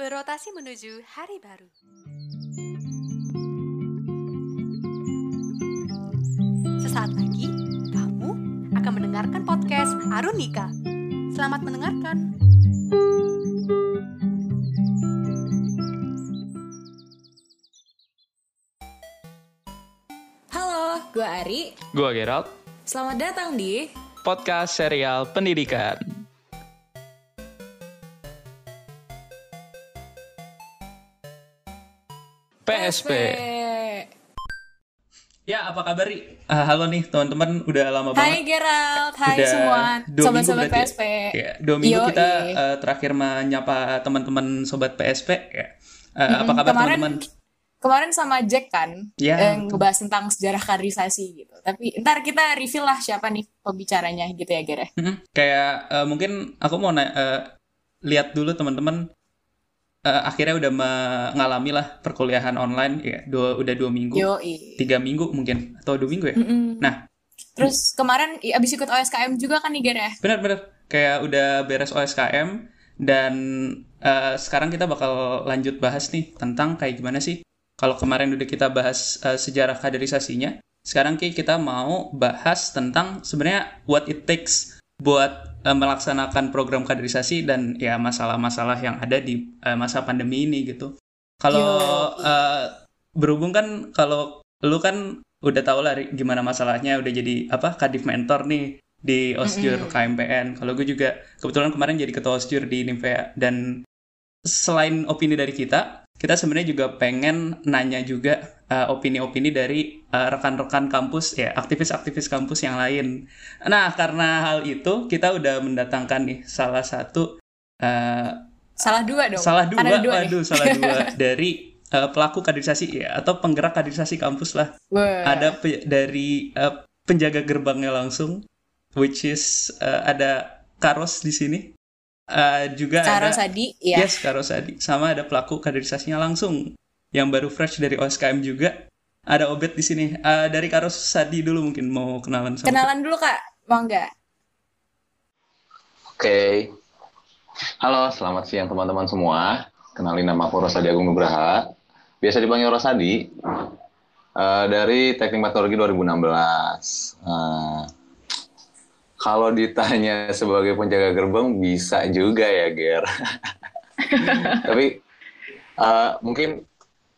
berotasi menuju hari baru. Sesaat lagi, kamu akan mendengarkan podcast Arunika. Selamat mendengarkan. Halo, gue Ari. Gua Gerald, Selamat datang di podcast serial pendidikan. PSP. Ya, apa kabar? Ri? Ah, halo nih teman-teman, udah lama Hai banget. Gerald, hai Udah semua sobat-sobat PSP. Ya, dua minggu Yoi. kita eh, terakhir menyapa teman-teman sobat PSP. Ya. Eh, apa kabar teman-teman? kemarin sama Jack kan Ya. eh, ngebahas tentang sejarah kaderisasi gitu. Tapi ntar kita reveal lah siapa nih pembicaranya gitu ya Ger. ya? Mhm. Kayak eh, mungkin aku mau na- eh, lihat dulu teman-teman eh, akhirnya udah mengalami lah perkuliahan online ya dua udah dua minggu Yoi. tiga minggu mungkin atau dua minggu ya Mm-mm. nah Terus kemarin abis ikut OSKM juga kan nih Ger ya? benar-benar kayak udah beres OSKM dan eh, sekarang kita bakal lanjut bahas nih tentang kayak gimana sih kalau kemarin udah kita bahas eh, sejarah kaderisasinya sekarang Ki, kita mau bahas tentang sebenarnya what it takes buat eh, melaksanakan program kaderisasi dan ya masalah-masalah yang ada di eh, masa pandemi ini gitu. Kalau eh, berhubung kan kalau lu kan udah tau lah gimana masalahnya udah jadi apa kadif mentor nih di Osjur KMPN. Kalau gue juga kebetulan kemarin jadi ketua Osjur di Nimfea dan selain opini dari kita, kita sebenarnya juga pengen nanya juga uh, opini-opini dari uh, rekan-rekan kampus ya, aktivis-aktivis kampus yang lain. Nah, karena hal itu kita udah mendatangkan nih salah satu uh, Salah dua dong. salah dua, dua nih. waduh, salah dua dari uh, pelaku kaderisasi ya atau penggerak kaderisasi kampus lah. Wah. Ada pe- dari uh, penjaga gerbangnya langsung, which is uh, ada Karos di sini. Uh, juga Karo ada Sadi, ya. Yes, Karo Sadi. Sama ada pelaku kaderisasinya langsung yang baru fresh dari OSKM juga. Ada Obet di sini. Uh, dari Karo Sadi dulu mungkin mau kenalan sama Kenalan dulu kak, mau nggak? Oke. Halo, selamat siang teman-teman semua. Kenalin nama aku Rosadi Agung Nugraha. Biasa dipanggil Rosadi. Eh, dari Teknik Meteorologi 2016. Eh, kalau ditanya sebagai penjaga gerbang, bisa juga ya, Ger. Tapi eh, mungkin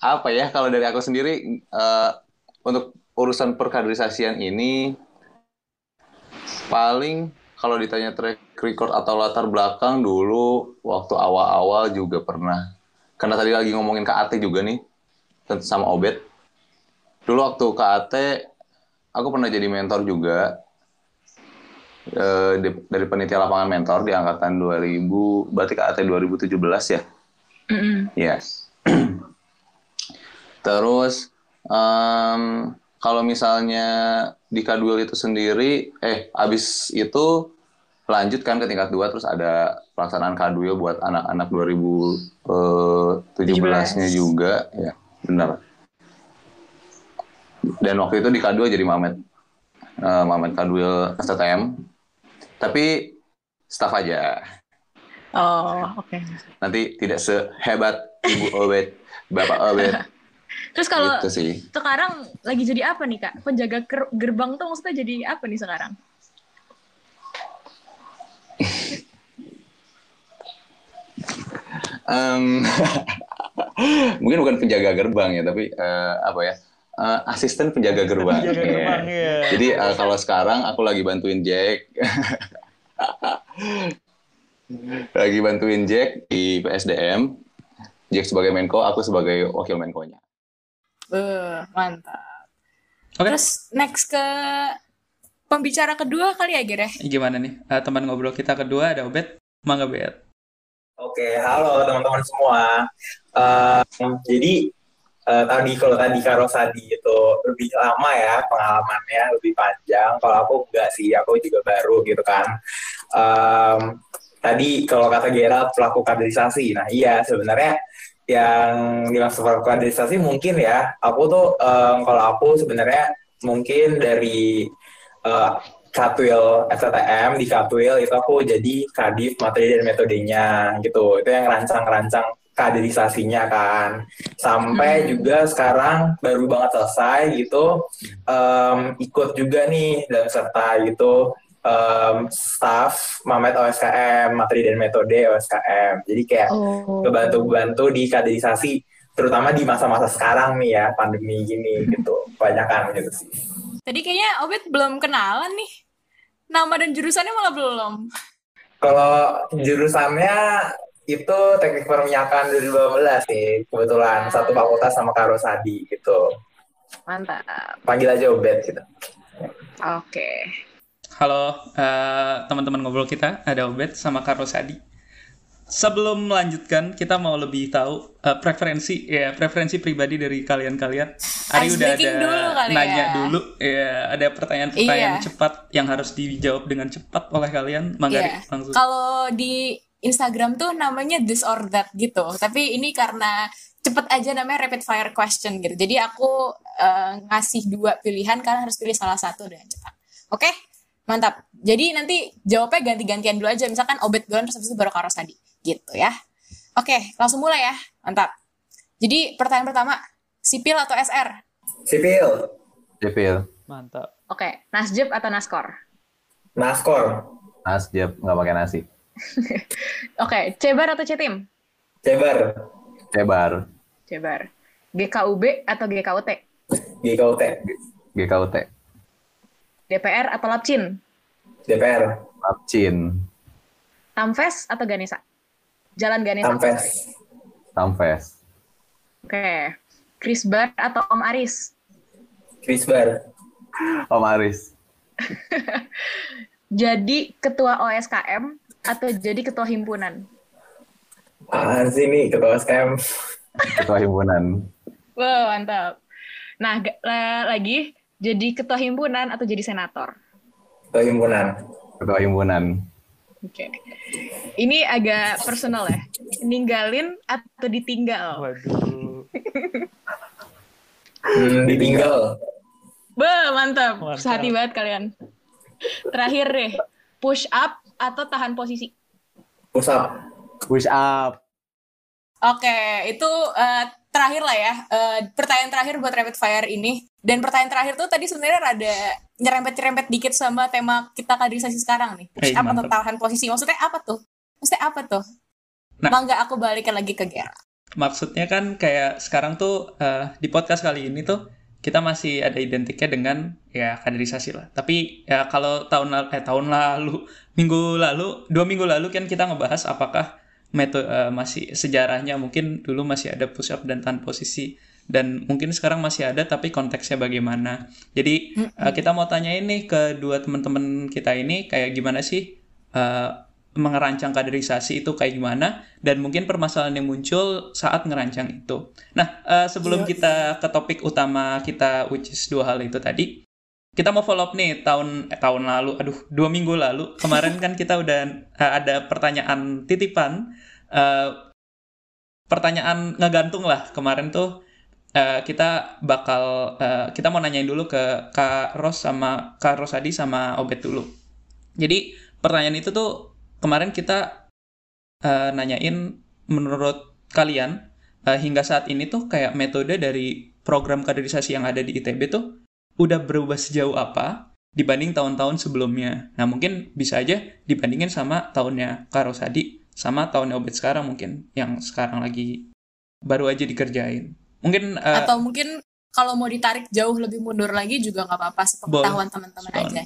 apa ya, kalau dari aku sendiri, eh, untuk urusan perkaderisasian ini, paling kalau ditanya track record atau latar belakang dulu waktu awal-awal juga pernah. Karena tadi lagi ngomongin KAT juga nih sama Obet. Dulu waktu KAT aku pernah jadi mentor juga eh, di- dari penitia lapangan mentor di angkatan 2000 berarti KAT 2017 ya. Yes. Terus em, kalau misalnya di Kadwil itu sendiri, eh abis itu lanjut kan ke tingkat 2 terus ada pelaksanaan Kadwil buat anak-anak 2017-nya juga, ya benar. Dan waktu itu di Kadwil jadi Mamet, eh, Mamet Kadwil STTM, tapi staff aja. Oh, oke. Nanti tidak sehebat Ibu Obet, Bapak Obet, Terus kalau gitu sih. sekarang lagi jadi apa nih kak? Penjaga ger- gerbang tuh maksudnya jadi apa nih sekarang? Em, mungkin bukan penjaga gerbang ya, tapi eh, apa ya? Eh, asisten penjaga gerbang. Penjaga gerbang, iya. Jadi eh, kalau sekarang aku lagi bantuin Jack, lagi bantuin Jack di PSDM. Jack sebagai Menko, aku sebagai wakil Menko-nya. Beuh, mantap. Oke. Terus next ke pembicara kedua kali ya Ger ya? Gimana nih? Eh, teman ngobrol kita kedua ada Obet. Mangga Bet. Oke, halo teman-teman semua. Eh, jadi eh, tadi kalau tadi Karo Sadi itu lebih lama ya pengalamannya lebih panjang. Kalau aku enggak sih, aku juga baru gitu kan. Em, tadi kalau kata Gerald pelaku kaderisasi, nah iya sebenarnya yang dimaksud pelaku kaderisasi mungkin ya. Aku tuh em, kalau aku sebenarnya mungkin dari eh, Katwil STTM di Katwil itu aku jadi kadif materi dan metodenya gitu itu yang rancang-rancang kaderisasinya kan sampai juga sekarang baru banget selesai gitu em, ikut juga nih dalam serta gitu em, staff Mamet OSKM materi dan metode OSKM jadi kayak Oh. ngebantu-bantu di kaderisasi terutama di masa-masa sekarang nih ya pandemi gini gitu kebanyakan gitu sih Tadi kayaknya Obet belum kenalan nih. Nama dan jurusannya malah belum. kalau jurusannya itu teknik perminyakan 2012 sih kebetulan satu fakultas sama Karo Sadi gitu Mantap. panggil aja Obet gitu Oke. Halo eh, teman-teman ngobrol kita, ada Obet sama Karo Sadi. Sebelum melanjutkan, kita mau lebih tahu eh, preferensi ya preferensi pribadi dari kalian-kalian. Ari Ice udah ada dulu kali nanya ya. dulu, ya ada pertanyaan-pertanyaan Iya. cepat yang harus dijawab dengan cepat oleh kalian. Mangga Iya. Ri, langsung. Kalau di Instagram tuh namanya this or that gitu. Tapi ini karena cepet aja namanya rapid fire question gitu. Jadi aku eh, ngasih dua pilihan karena harus pilih salah satu dengan cepat. Oke, mantap. Jadi nanti jawabnya ganti-gantian dulu aja. Misalkan obet duluan terus habis itu baru karos tadi. Gitu ya. Oke, langsung mulai ya. Mantap. Jadi pertanyaan pertama, sipil atau SR? sipil Sipil. Mantap. Oke, Nasjeb atau Naskor? naskor Nasjab nggak pakai nasi. Oke, Cebar atau Cetim? cebar Cebar. Cebar. GKUB atau GKUT? GKUT GKUT. DPR atau Lapcin? DPR Lapcin. Tamfes atau Ganesa? Jalan Ganesa. Tamfes Tamfes. Oke. Krisbar atau Om Aris? Krisbar Om Aris. Jadi ketua OSKM atau jadi ketua himpunan? apaan sih nih ketua SKM Ketua himpunan. Wow, mantap. Nah, lagi jadi ketua himpunan atau jadi senator? ketua himpunan Ketua himpunan. Oke. Ini agak personal ya. Ninggalin atau ditinggal? Waduh. hmm, ditinggal Bah, mantap. Mantap. Sehati banget kalian. Terakhir deh, push up atau tahan posisi? push up Push up. Oke, itu eh, terakhir lah ya. Eh, pertanyaan terakhir buat rapid fire ini. Dan pertanyaan terakhir tuh tadi sebenarnya rada nyerempet-nyerempet dikit sama tema kita kaderisasi sekarang nih. Push up atau mantap. tahan posisi. Maksudnya apa tuh? Maksudnya apa tuh? Nah. Mangga aku balikin lagi ke Gera. Maksudnya kan kayak sekarang tuh eh, di podcast kali ini tuh kita masih ada identiknya dengan ya kaderisasi lah. Tapi ya kalau tahun lalu, eh tahun lalu, minggu lalu, dua minggu lalu kan kita ngebahas apakah metode masih sejarahnya mungkin dulu masih ada push up dan tahan posisi dan mungkin sekarang masih ada tapi konteksnya bagaimana. Jadi eh, kita mau tanya ini ke dua teman-teman kita ini kayak gimana sih eh, mengerancang kaderisasi itu kayak gimana dan mungkin permasalahan yang muncul saat ngerancang itu. Nah, eh, sebelum kita ke topik utama kita which is dua hal itu tadi, kita mau follow up nih tahun eh, tahun lalu, aduh dua minggu lalu kemarin kan kita udah eh, ada pertanyaan titipan, eh, pertanyaan ngegantung lah kemarin tuh eh, kita bakal eh, kita mau nanyain dulu ke Kak Ros sama Kak Rosadi sama Obet dulu. Jadi pertanyaan itu tuh kemarin kita eh, nanyain menurut kalian eh, hingga saat ini tuh kayak metode dari program kaderisasi yang ada di ITB tuh udah berubah sejauh apa dibanding tahun-tahun sebelumnya. Nah mungkin bisa aja dibandingin sama tahunnya Kak Rosadi sama tahunnya Obet sekarang mungkin yang sekarang lagi baru aja dikerjain. Mungkin eh, Atau mungkin kalau mau ditarik jauh lebih mundur lagi juga nggak apa-apa sepengetahuan teman-teman aja.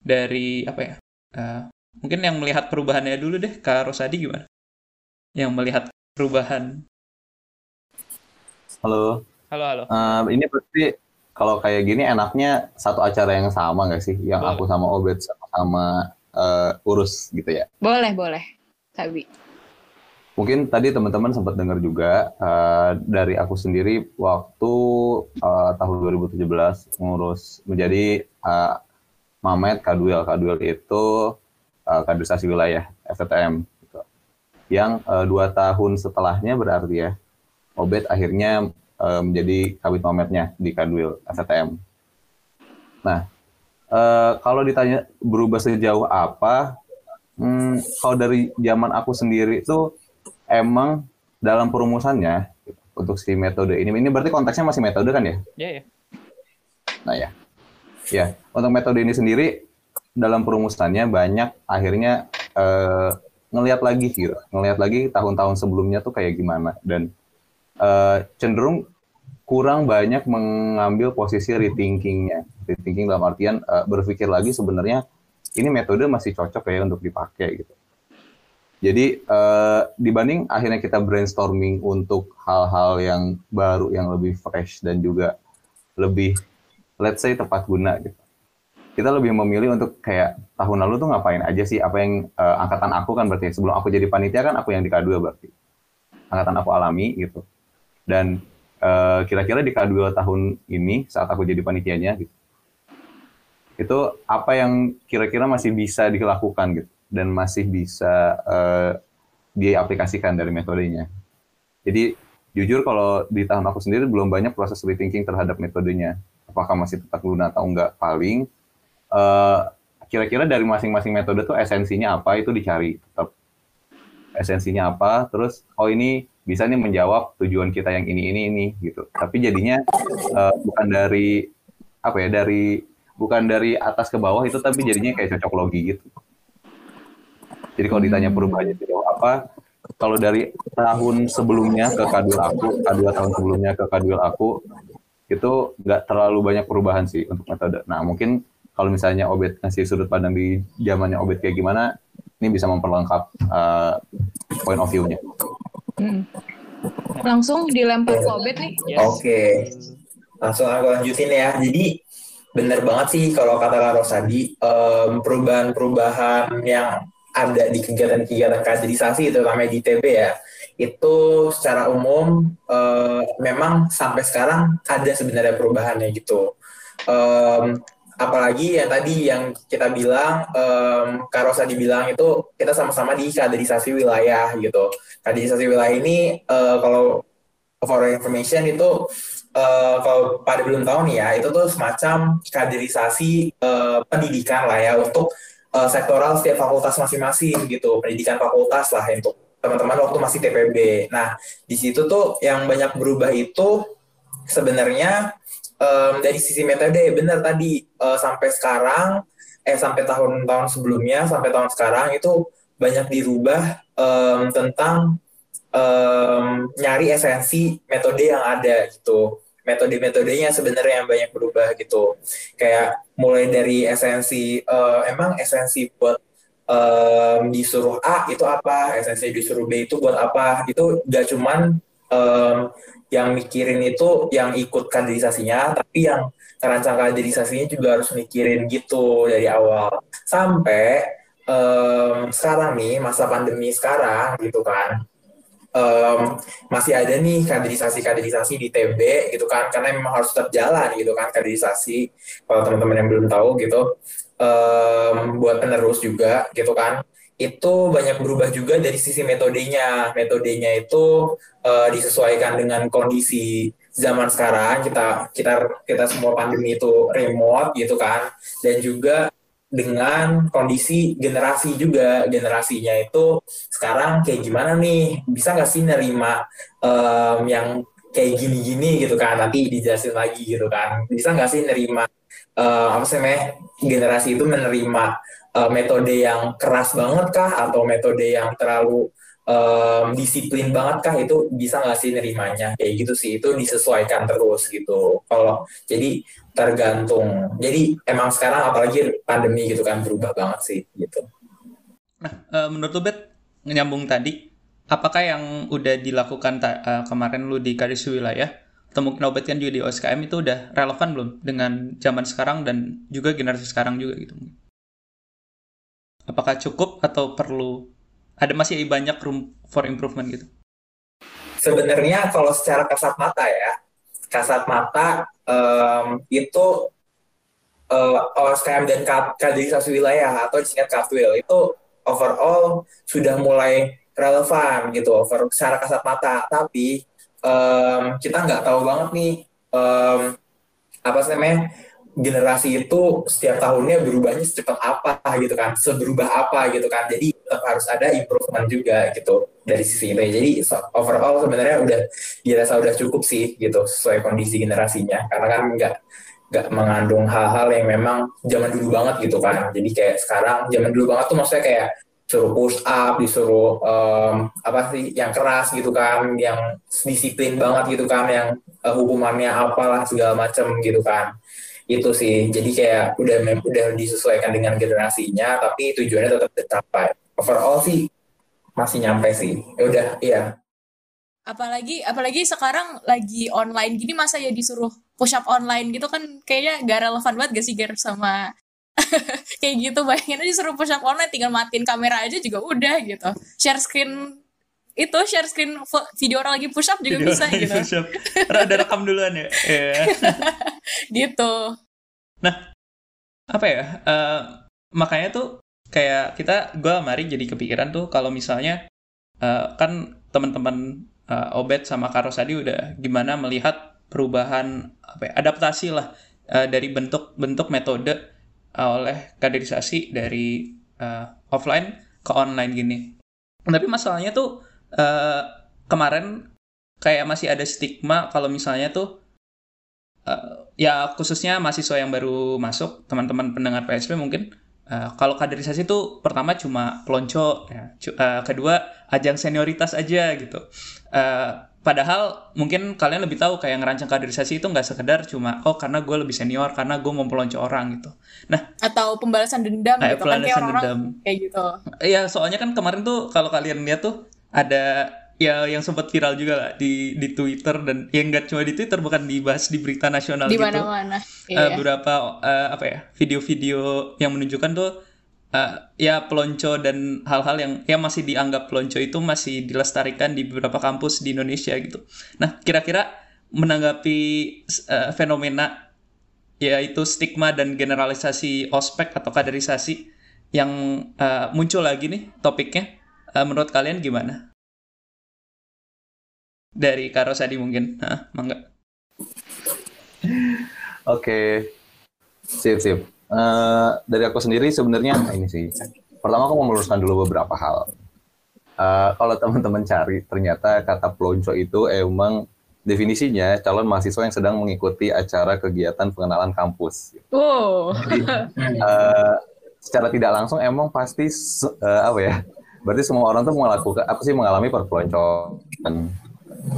dari apa ya? eh, mungkin yang melihat perubahannya dulu deh, Kak Rosadi gimana? Yang melihat perubahan. Halo. Halo, halo. Eh, ini pasti kalau kayak gini enaknya satu acara yang sama nggak sih? Yang Boleh. aku sama Obet sama eh, urus gitu ya. Boleh, boleh. Sabi. Mungkin tadi teman-teman sempat dengar juga eh, dari aku sendiri waktu eh, tahun 2017 ngurus menjadi eh, Mamet Kadwil. Kadwil itu eh, kaderisasi wilayah FTM. Gitu. Yang eh, dua tahun setelahnya berarti ya, Obet akhirnya eh, menjadi kabit Mametnya di Kadwil FTM. Nah, eh, kalau ditanya berubah sejauh apa, hmm, kalau dari zaman aku sendiri itu emang dalam perumusannya untuk si metode ini, ini berarti konteksnya masih metode kan ya? Iya, ya. Nah ya, ya untuk metode ini sendiri dalam perumusannya banyak akhirnya eh, ngelihat lagi gitu, ngelihat lagi tahun-tahun sebelumnya tuh kayak gimana dan eh, cenderung kurang banyak mengambil posisi rethinkingnya, rethinking dalam artian eh, berpikir lagi sebenarnya ini metode masih cocok ya untuk dipakai gitu. Jadi eh, dibanding akhirnya kita brainstorming untuk hal-hal yang baru, yang lebih fresh dan juga lebih, let's say tepat guna gitu. Kita lebih memilih untuk kayak tahun lalu tuh ngapain aja sih? Apa yang eh, angkatan aku kan berarti sebelum aku jadi panitia kan aku yang di K2 berarti. Angkatan aku alami gitu. Dan eh, kira-kira di K2 tahun ini saat aku jadi panitianya gitu. Itu apa yang kira-kira masih bisa dilakukan gitu dan masih bisa uh, diaplikasikan dari metodenya. Jadi jujur kalau di tahun aku sendiri belum banyak proses rethinking terhadap metodenya. Apakah masih tetap guna atau enggak? Paling uh, kira-kira dari masing-masing metode tuh esensinya apa? Itu dicari tetap. Esensinya apa? Terus oh ini bisa nih menjawab tujuan kita yang ini ini ini gitu. Tapi jadinya uh, bukan dari apa ya dari bukan dari atas ke bawah itu tapi jadinya kayak cocok logi gitu. Jadi kalau ditanya perubahannya sejauh apa, kalau dari tahun sebelumnya ke K2 aku, K2 tahun sebelumnya ke K2 aku, itu nggak terlalu banyak perubahan sih untuk metode. Nah mungkin kalau misalnya Obet ngasih sudut pandang di zamannya Obet kayak gimana, ini bisa memperlengkap uh, point of view-nya. Hmm. Langsung dilempar ke Obet nih. Yes. Oke, langsung aku lanjutin ya. Jadi bener banget sih kalau kata Laros tadi, um, perubahan-perubahan yang ada di kegiatan-kegiatan kaderisasi terutama di TB ya itu secara umum uh, memang sampai sekarang ada sebenarnya perubahannya gitu um, apalagi yang tadi yang kita bilang um, Karosa dibilang itu kita sama-sama di kaderisasi wilayah gitu kaderisasi wilayah ini uh, kalau for information itu uh, kalau pada belum tahu nih ya itu tuh semacam kaderisasi uh, pendidikan lah ya untuk uh, sektoral setiap fakultas masing-masing gitu, pendidikan fakultas lah untuk teman-teman waktu masih TPB. Nah, di situ tuh yang banyak berubah itu sebenarnya um, dari sisi metode benar tadi uh, sampai sekarang eh sampai tahun-tahun sebelumnya sampai tahun sekarang itu banyak dirubah um, tentang um, nyari esensi metode yang ada gitu metode-metodenya sebenarnya yang banyak berubah gitu. Kayak mulai dari esensi uh, emang esensi buat um, disuruh A itu apa, esensi disuruh B itu buat apa. Itu gak cuman um, yang mikirin itu yang ikut kaderisasinya, tapi yang terancang kaderisasinya juga harus mikirin gitu dari awal. Sampai um, sekarang nih masa pandemi sekarang gitu kan um, masih ada nih kaderisasi-kaderisasi di TB gitu kan karena memang harus tetap jalan gitu kan kaderisasi kalau teman-teman yang belum tahu gitu um, buat penerus juga gitu kan itu banyak berubah juga dari sisi metodenya. Metodenya itu uh, disesuaikan dengan kondisi zaman sekarang. Kita kita kita semua pandemi itu remote gitu kan. Dan juga dengan kondisi generasi juga. Generasinya itu sekarang kayak gimana nih? Bisa nggak sih nerima um, yang kayak gini-gini gitu kan? Nanti dijelasin lagi gitu kan. Bisa nggak sih nerima uh, apa sih generasi itu menerima uh, metode yang keras banget kah atau metode yang terlalu um, disiplin banget kah itu bisa nggak sih nerimanya kayak gitu sih itu disesuaikan terus gitu kalau jadi tergantung. Jadi emang sekarang apalagi pandemi gitu kan berubah banget sih gitu. Nah, uh, menurut lu Bet nyambung tadi, apakah yang udah dilakukan uh, kemarin lu di Karis Wilayah atau mungkin obat kan juga di OSKM itu udah relevan belum dengan zaman sekarang dan juga generasi sekarang juga gitu? Apakah cukup atau perlu ada masih banyak room for improvement gitu? Sebenarnya kalau secara kasat mata ya, kasat mata um, itu uh, eh, OSKM dan kaderisasi wilayah atau disingkat Katwil itu overall sudah mulai relevan gitu over secara kasat mata tapi um, kita nggak tahu banget nih um, apa namanya generasi itu setiap tahunnya berubahnya secepat apa gitu kan, seberubah apa gitu kan. Jadi tetap harus ada improvement juga gitu dari sisi itu. Jadi overall sebenarnya udah dirasa udah cukup sih gitu sesuai kondisi generasinya. Karena kan nggak nggak mengandung hal-hal yang memang zaman dulu banget gitu kan. Jadi kayak sekarang zaman dulu banget tuh maksudnya kayak suruh push up, disuruh um, apa sih yang keras gitu kan, yang disiplin banget gitu kan, yang uh, hukumannya apalah segala macam gitu kan. Itu sih. Jadi kayak udah udah disesuaikan dengan generasinya, tapi tujuannya tetap tercapai. Overall sih masih nyampe sih. Ya udah, iya. Apalagi apalagi sekarang lagi online gini masa ya disuruh push up online gitu kan kayaknya gak relevan banget gak sih Ger sama kayak gitu bayangin aja suruh push up online tinggal matiin kamera aja juga udah gitu share screen itu share screen video orang lagi push up juga video bisa gitu push up. ada rekam duluan ya yeah. gitu nah apa ya uh, makanya tuh kayak kita gue mari jadi kepikiran tuh kalau misalnya uh, kan teman-teman uh, Obet sama Karos tadi udah gimana melihat perubahan apa ya, adaptasi lah uh, dari bentuk-bentuk metode oleh kaderisasi dari uh, offline ke online gini. Tapi masalahnya tuh uh, kemarin kayak masih ada stigma kalau misalnya tuh uh, ya khususnya mahasiswa yang baru masuk teman-teman pendengar PSP mungkin uh, kalau kaderisasi tuh pertama cuma pelonco ya, uh, kedua ajang senioritas aja gitu. Uh, Padahal mungkin kalian lebih tahu kayak ngerancang kaderisasi itu nggak sekedar cuma oh karena gue lebih senior karena gue mau pelonco orang gitu. Nah atau pembalasan dendam gitu kan kayak orang-orang kayak gitu. Iya soalnya kan kemarin tuh kalau kalian lihat tuh ada ya yang sempat viral juga lah di di Twitter dan yang nggak cuma di Twitter bukan dibahas di berita nasional di gitu. mana-mana. Iya. Uh, beberapa uh, apa ya video-video yang menunjukkan tuh uh, ya pelonco dan hal-hal yang ya masih dianggap pelonco itu masih dilestarikan di beberapa kampus di Indonesia gitu. Nah, kira-kira menanggapi uh, fenomena yaitu stigma dan generalisasi ospek atau kaderisasi yang uh, muncul lagi nih topiknya, uh, menurut kalian gimana? Dari Karosadi mungkin, Hah, mangga. Oke, okay. sip sip. Uh, dari aku sendiri sebenarnya ini sih. Pertama aku mau meluruskan dulu beberapa hal. Uh, kalau teman-teman cari, ternyata kata pelonco itu emang definisinya calon mahasiswa yang sedang mengikuti acara kegiatan pengenalan kampus. Oh. Jadi, uh, secara tidak langsung emang pasti uh, apa ya? Berarti semua orang tuh melakukan apa sih mengalami perpeloncoan.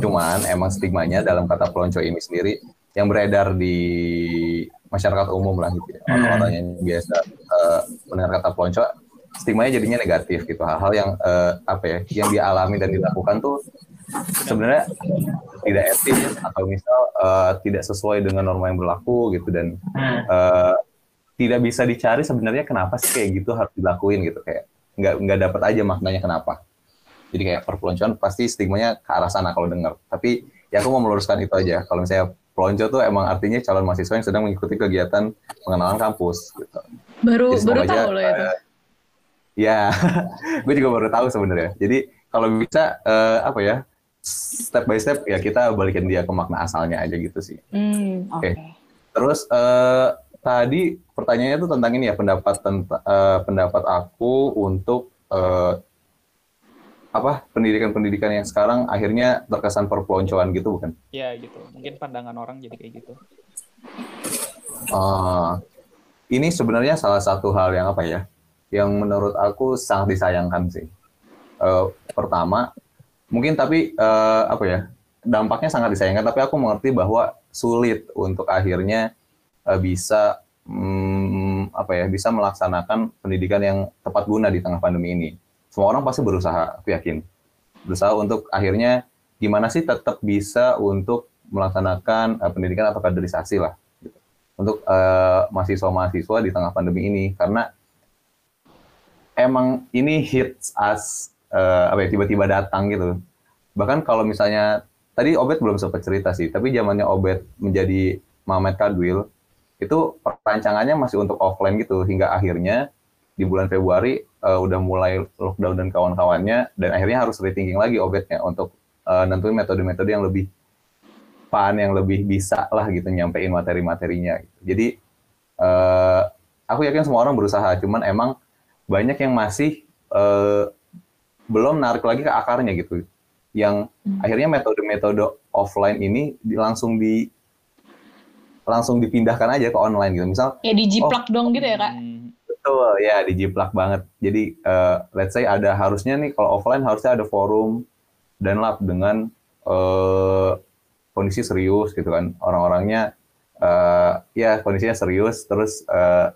Cuman emang stigmanya dalam kata pelonco ini sendiri yang beredar di masyarakat umum lah gitu ya. Hmm. Orang-orang yang biasa uh, mendengar kata pelonco stigmanya jadinya negatif gitu. Hal-hal yang uh, apa ya, yang dialami dan dilakukan tuh sebenarnya tidak etis atau misal uh, tidak sesuai dengan norma yang berlaku gitu dan uh, tidak bisa dicari sebenarnya kenapa sih kayak gitu harus dilakuin gitu kayak nggak nggak dapat aja maknanya kenapa jadi kayak perpeloncoan pasti stigmanya ke arah sana kalau dengar tapi ya aku mau meluruskan itu aja kalau misalnya pelonco tuh emang artinya calon mahasiswa yang sedang mengikuti kegiatan pengenalan kampus gitu. Baru Jadi, baru aja, tahu loh itu. Uh, ya, gue juga baru tahu sebenarnya. Jadi kalau bisa uh, apa ya step by step ya kita balikin dia ke makna asalnya aja gitu sih. Hmm, Oke. Okay. Okay. Terus uh, tadi pertanyaannya tuh tentang ini ya pendapat uh, pendapat aku untuk uh, apa pendidikan-pendidikan yang sekarang akhirnya terkesan perpeloncoan gitu bukan? Iya gitu. Mungkin pandangan orang jadi kayak gitu. Uh, ini sebenarnya salah satu hal yang apa ya? Yang menurut aku sangat disayangkan sih. Uh, pertama, mungkin tapi uh, apa ya? Dampaknya sangat disayangkan. Tapi aku mengerti bahwa sulit untuk akhirnya uh, bisa um, apa ya? Bisa melaksanakan pendidikan yang tepat guna di tengah pandemi ini semua orang pasti berusaha, aku yakin. Berusaha untuk akhirnya gimana sih tetap bisa untuk melaksanakan uh, pendidikan atau kaderisasi lah. Gitu. Untuk uh, mahasiswa-mahasiswa di tengah pandemi ini. Karena emang ini hits as uh, apa ya, tiba-tiba datang gitu. Bahkan kalau misalnya, tadi Obet belum sempat cerita sih, tapi zamannya Obet menjadi Mamet Kadwil, itu perancangannya masih untuk offline gitu, hingga akhirnya di bulan Februari uh, udah mulai lockdown dan kawan-kawannya dan akhirnya harus rethinking lagi obetnya untuk uh, nentuin metode-metode yang lebih pan yang lebih bisa lah gitu nyampein materi-materinya gitu. jadi eh, aku yakin semua orang berusaha, cuman emang banyak yang masih eh, belum narik lagi ke akarnya gitu. Yang akhirnya metode-metode offline ini di- langsung di langsung dipindahkan aja ke online gitu. Misal Ya dijiplak dong gitu ya kak. Betul, ya dijiplak banget. Jadi eh, let's say ada harusnya nih kalau offline harusnya ada forum dan lab dengan eh, kondisi serius gitu kan. Orang-orangnya eh, ya kondisinya serius terus eh,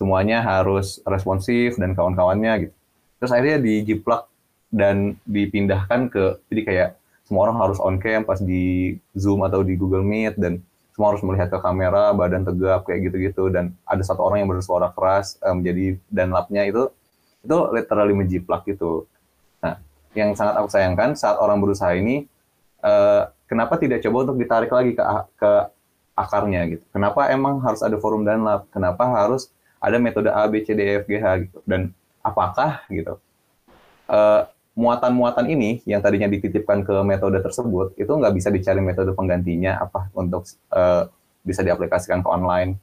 semuanya harus responsif dan kawan-kawannya gitu. Terus akhirnya dijiplak dan dipindahkan ke jadi kayak semua orang harus on cam pas di Zoom atau di Google Meet dan semua harus melihat ke kamera, badan tegap kayak gitu-gitu dan ada satu orang yang bersuara keras eh, menjadi dan lapnya itu itu literally menjiplak gitu. Nah, yang sangat aku sayangkan saat orang berusaha ini eh, kenapa tidak coba untuk ditarik lagi ke ke akarnya gitu. Kenapa emang harus ada forum dan lab? Kenapa harus ada metode A, B, C, D, E, F, G, H gitu? Dan apakah gitu eh, muatan-muatan ini yang tadinya dititipkan ke metode tersebut itu nggak bisa dicari metode penggantinya apa untuk eh, bisa diaplikasikan ke online?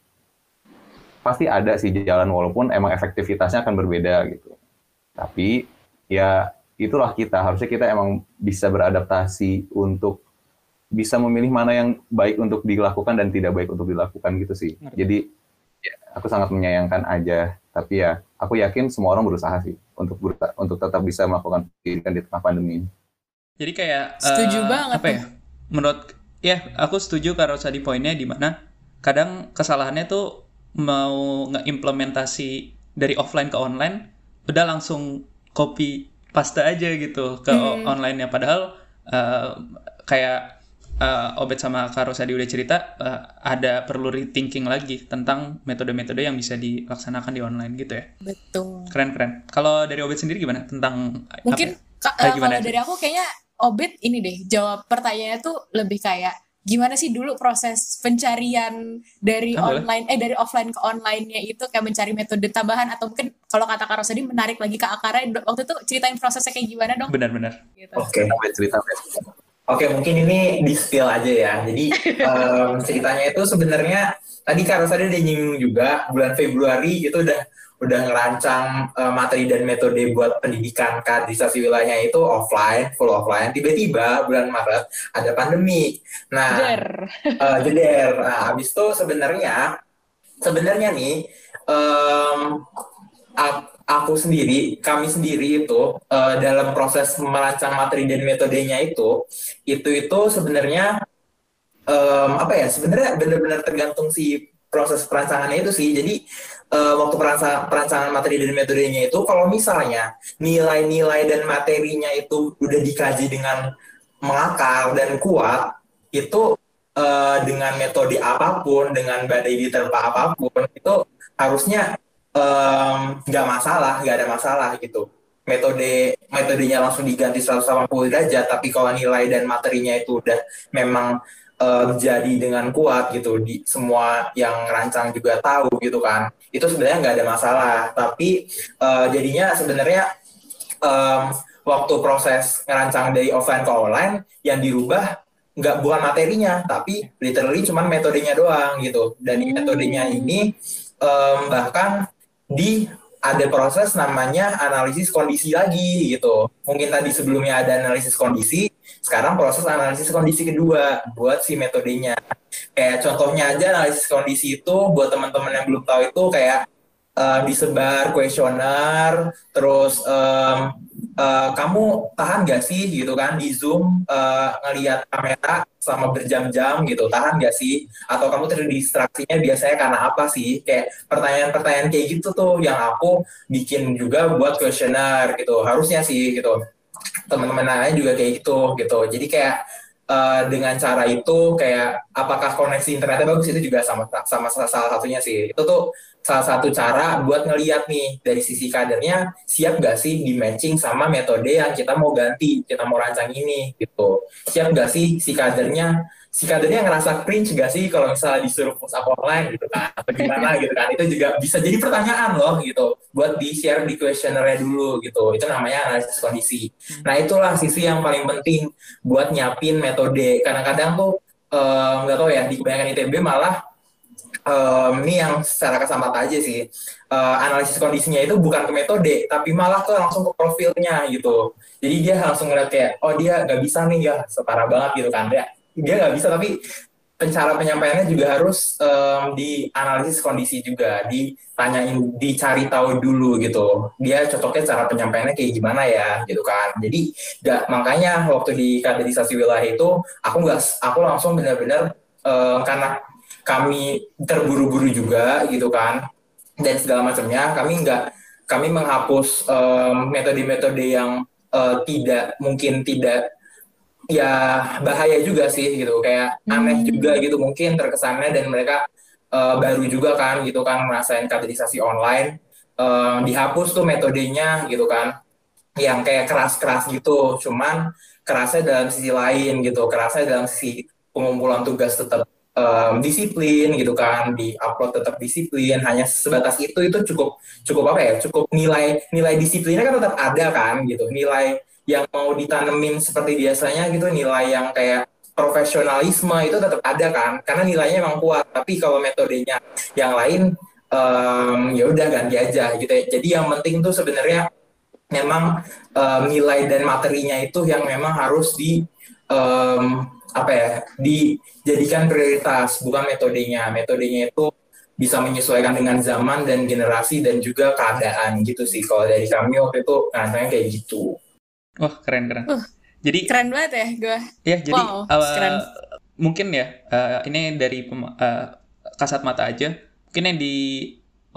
Pasti ada sih jalan walaupun emang efektivitasnya akan berbeda gitu. Tapi ya itulah kita harusnya kita emang bisa beradaptasi untuk bisa memilih mana yang baik untuk dilakukan dan tidak baik untuk dilakukan gitu sih. Ngerti. Jadi ya, aku sangat menyayangkan aja, tapi ya aku yakin semua orang berusaha sih untuk untuk tetap bisa melakukan pendidikan di tengah pandemi ini. Jadi kayak Setuju eh, banget apa ya? Menurut ya aku setuju kalau tadi poinnya di mana kadang kesalahannya tuh mau ngeimplementasi dari offline ke online udah langsung copy paste aja gitu ke Hmm. online-nya padahal eh, kayak eh, Obet sama Kak Rosadi udah cerita eh, ada perlu rethinking lagi tentang metode-metode yang bisa dilaksanakan di online gitu ya. Betul. Keren-keren. Kalau dari Obet sendiri gimana tentang apa Mungkin ya? Eh, eh, gimana kalau dari aku kayaknya Obit ini deh jawab pertanyaannya tuh lebih kayak gimana sih dulu proses pencarian dari Ah, boleh. online eh dari offline ke online-nya itu kayak mencari metode tambahan atau mungkin kalau kata Kak Rosadi menarik lagi ke akarnya waktu itu ceritain prosesnya kayak gimana dong benar-benar. gitu. Oke. Sampai cerita. Oke, mungkin ini di spill aja ya. Jadi em, ceritanya itu sebenarnya tadi Kak Rosada udah nyinggung juga bulan Februari itu udah udah ngerancang eh, materi dan metode buat pendidikan kaderisasi wilayahnya itu offline, full offline. Tiba-tiba bulan Maret ada pandemi. Nah, Jer. eh, jeder. Nah, habis itu sebenarnya sebenarnya nih a- aku sendiri, kami sendiri itu eh, dalam proses merancang materi dan metodenya itu, itu itu sebenarnya em, apa ya? Sebenarnya benar-benar tergantung si proses perancangannya itu sih. Jadi eh, waktu perancangan, perancangan materi dan metodenya itu, kalau misalnya nilai-nilai dan materinya itu udah dikaji dengan mengakar dan kuat, itu eh, dengan metode apa pun, dengan badai diterpa apa pun, itu harusnya nggak masalah, nggak ada masalah gitu. Metode metodenya langsung diganti 180 derajat, tapi kalau nilai dan materinya itu udah memang eh, jadi dengan kuat gitu, di semua yang rancang juga tahu gitu kan, itu sebenarnya nggak ada masalah. Tapi eh, jadinya sebenarnya em, waktu proses ngerancang dari offline ke online yang dirubah nggak bukan materinya tapi literally cuman metodenya doang gitu. Dan di metodenya ini em, bahkan di ada proses namanya analisis kondisi lagi gitu. Mungkin tadi sebelumnya ada analisis kondisi sekarang proses analisis kondisi kedua buat si metodenya. Kayak contohnya aja analisis kondisi itu buat teman-teman yang belum tahu itu kayak eh, disebar kuesioner terus em, eh, kamu tahan gak sih gitu kan di Zoom eh, ngelihat kamera selama berjam-jam gitu tahan gak sih? Atau kamu terdistraksinya biasanya karena apa sih? Kayak pertanyaan-pertanyaan kayak gitu tuh yang aku bikin juga buat kuesioner gitu harusnya sih gitu teman-teman lain juga kayak gitu gitu. Jadi kayak eh, dengan cara itu kayak apakah koneksi internetnya bagus itu juga sama sama salah satunya sih. Itu tuh salah satu cara buat ngeliat nih dari sisi kadernya siap gak sih di matching sama metode yang kita mau ganti kita mau rancang ini gitu. Siap gak sih si kadernya si kadernya ngerasa cringe gak sih kalau misalnya disuruh push up online gitu kan? Atau gimana gitu kan? Itu juga bisa jadi pertanyaan loh gitu buat di share di questionnaire dulu gitu. Itu namanya analisis kondisi. Nah itulah sisi yang paling penting buat nyiapin metode. Kadang-kadang tuh eh, nggak tahu ya di kebanyakan ITB malah um, ini yang secara kesambat aja sih. Uh, analisis kondisinya itu bukan ke metode tapi malah ke langsung ke profilnya gitu. Jadi dia langsung ngeliat kayak oh dia nggak bisa nih ya. Separah banget gitu kan dia dia nggak bisa tapi pencara penyampaiannya juga harus um, dianalisis kondisi juga, ditanyain, dicari tahu dulu gitu. Dia cocoknya cara penyampaiannya kayak gimana ya, gitu kan. Jadi gak, makanya waktu di kaderisasi wilayah itu aku nggak, aku langsung benar-benar um, karena kami terburu-buru juga gitu kan, dan segala macamnya, kami nggak, kami menghapus metode-metode um, yang uh, tidak mungkin tidak ya bahaya juga sih gitu. Kayak aneh hmm. juga gitu. Mungkin terkesannya dan mereka uh, baru juga kan gitu kan merasain kaderisasi online uh, dihapus tuh metodenya gitu kan. Yang kayak keras-keras gitu. Cuman kerasnya dalam sisi lain gitu. Kerasnya dalam sisi pengumpulan tugas tetap um, disiplin gitu kan. Di upload tetap disiplin. Hanya sebatas itu itu cukup cukup apa ya? Cukup nilai nilai disiplinnya kan tetap ada kan gitu. Nilai yang mau ditanemin seperti biasanya gitu nilai yang kayak profesionalisme itu tetap ada kan karena nilainya memang kuat. Tapi kalau metodenya yang lain um, ya udah ganti aja gitu ya. jadi yang penting tuh sebenarnya memang um, nilai dan materinya itu yang memang harus di um, apa ya dijadikan prioritas bukan metodenya. Metodenya itu bisa menyesuaikan dengan zaman dan generasi dan juga keadaan gitu sih. Kalau dari kami waktu itu ngantarnya kayak gitu Wah keren keren. Uh, jadi keren banget ya gue. Ya jadi wow, uh, keren. mungkin ya uh, ini dari uh, kasat mata aja. Mungkin yang di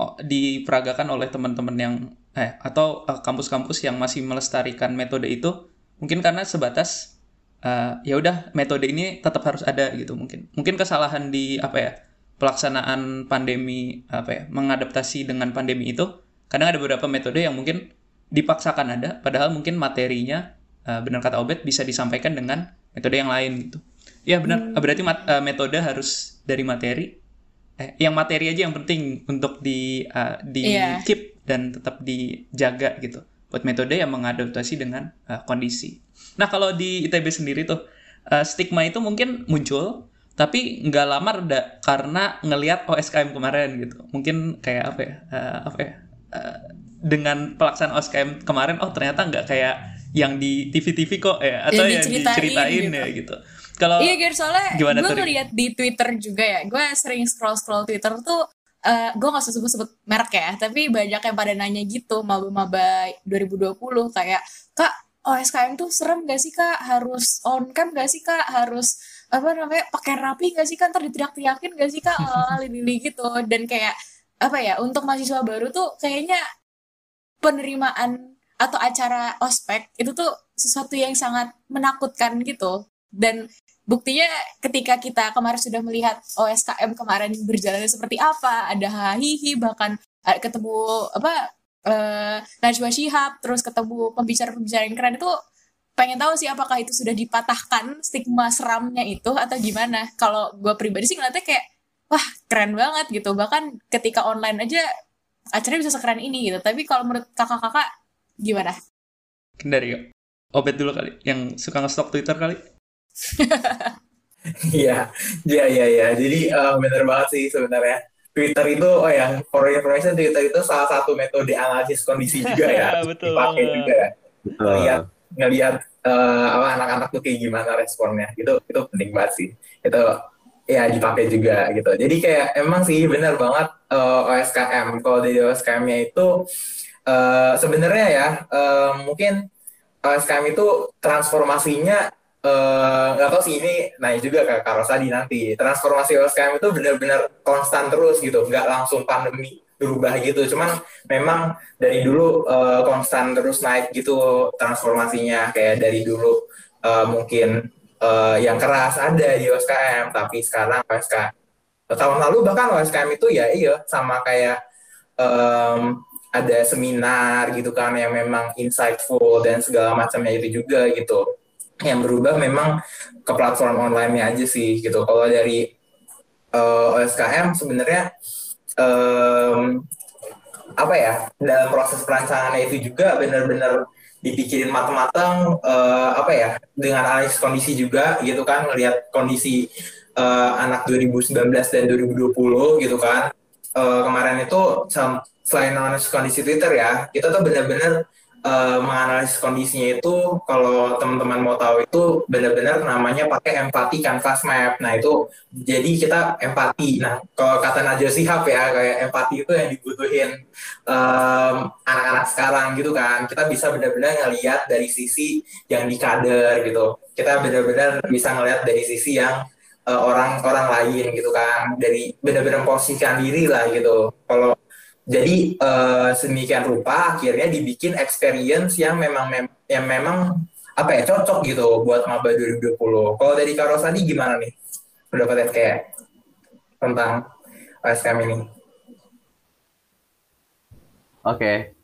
oh, diperagakan oleh teman-teman yang eh atau kampus-kampus uh, yang masih melestarikan metode itu mungkin karena sebatas uh, ya udah metode ini tetap harus ada gitu mungkin. Mungkin kesalahan di apa ya pelaksanaan pandemi apa ya mengadaptasi dengan pandemi itu kadang ada beberapa metode yang mungkin dipaksakan ada padahal mungkin materinya uh, benar kata Obet bisa disampaikan dengan metode yang lain gitu. Ya benar. Hmm. berarti mat, uh, metode harus dari materi. Eh yang materi aja yang penting untuk di uh, di yeah. keep dan tetap dijaga gitu. Buat metode yang mengadaptasi dengan uh, kondisi. Nah kalau di ITB sendiri tuh uh, stigma itu mungkin muncul tapi nggak lama reda karena ngelihat OSKM kemarin gitu. Mungkin kayak apa ya uh, apa ya uh, dengan pelaksanaan OSKM kemarin oh ternyata nggak kayak yang di TV-TV kok ya atau yang, yang diceritain, gitu. ya gitu. Kalau Iya, Ger, soalnya gue ngeliat di Twitter juga ya. Gue sering scroll-scroll Twitter tuh uh, gue gak sebut-sebut merek ya, tapi banyak yang pada nanya gitu, maba-maba 2020 kayak, Kak, OSKM tuh serem gak sih kak? Harus on cam gak sih kak? Harus apa namanya pakai rapi gak sih kak? Ntar diteriak-teriakin gak sih kak? Lili gitu dan kayak apa ya untuk mahasiswa baru tuh kayaknya penerimaan atau acara ospek itu tuh sesuatu yang sangat menakutkan gitu. Dan buktinya ketika kita kemarin sudah melihat OSKM kemarin berjalan seperti apa ada hihi bahkan eh, ketemu apa uh, Najwa Shihab terus ketemu pembicara-pembicara yang keren itu pengen tahu sih apakah itu sudah dipatahkan stigma seramnya itu atau gimana. Kalau gue pribadi sih ngeliatnya kayak wah keren banget gitu. Bahkan ketika online aja acaranya bisa sekeren ini gitu tapi kalau menurut kakak-kakak gimana dari Obet dulu kali yang suka nge-stok Twitter kali Iya, iya, iya, iya. Jadi uh, bener banget sih sebenarnya. Twitter itu, oh ya, for information, Twitter itu salah satu metode analisis kondisi juga ya. Betul. Dipakai juga. Ngeliat, ngeliat uh, apa anak-anak tuh kayak gimana responnya. Itu itu penting banget sih. Itu ya dipakai juga gitu. Jadi kayak emang sih benar banget uh, eh, OSKM. Kalau di OSKM-nya itu uh, sebenarnya ya uh, mungkin OSKM itu transformasinya nggak uh, tahu sih ini naik juga ke Karosadi nanti. Transformasi OSKM itu benar-benar konstan terus gitu, nggak langsung pandemi berubah gitu. Cuman memang dari dulu uh, konstan terus naik gitu transformasinya kayak dari dulu uh, mungkin uh, yang keras ada di OSKM tapi sekarang OSKM tahun lalu bahkan OSKM itu ya iya sama kayak um, ada seminar gitu kan yang memang insightful dan segala macamnya itu juga gitu. Yang berubah memang ke platform online-nya aja sih gitu. Kalau dari uh, eh, OSKM sebenarnya um, apa ya dalam proses perancangannya itu juga benar-benar dipikirin matang-matang uh, apa ya dengan analisis kondisi juga gitu kan melihat kondisi uh, anak 2019 dan 2020 gitu kan. Uh, kemarin itu selain analisis kondisi Twitter ya, kita tuh benar-benar uh, menganalisis kondisinya itu kalau teman-teman mau tahu itu benar-benar namanya pakai empati canvas map. Nah itu jadi kita empati. Nah kalau kata Najwa Sihab ya kayak empati itu yang dibutuhin um, anak-anak sekarang gitu kan. Kita bisa benar-benar ngelihat dari sisi yang di kader gitu. Kita benar-benar bisa ngelihat dari sisi yang orang-orang uh, lain gitu kan dari benar-benar posisikan diri lah gitu kalau jadi uh, sedemikian rupa akhirnya dibikin experience yang memang mem yang memang apa ya cocok gitu buat maba 2020 kalau dari Karosani gimana nih pendapatnya kayak tentang OSKM ini oke okay.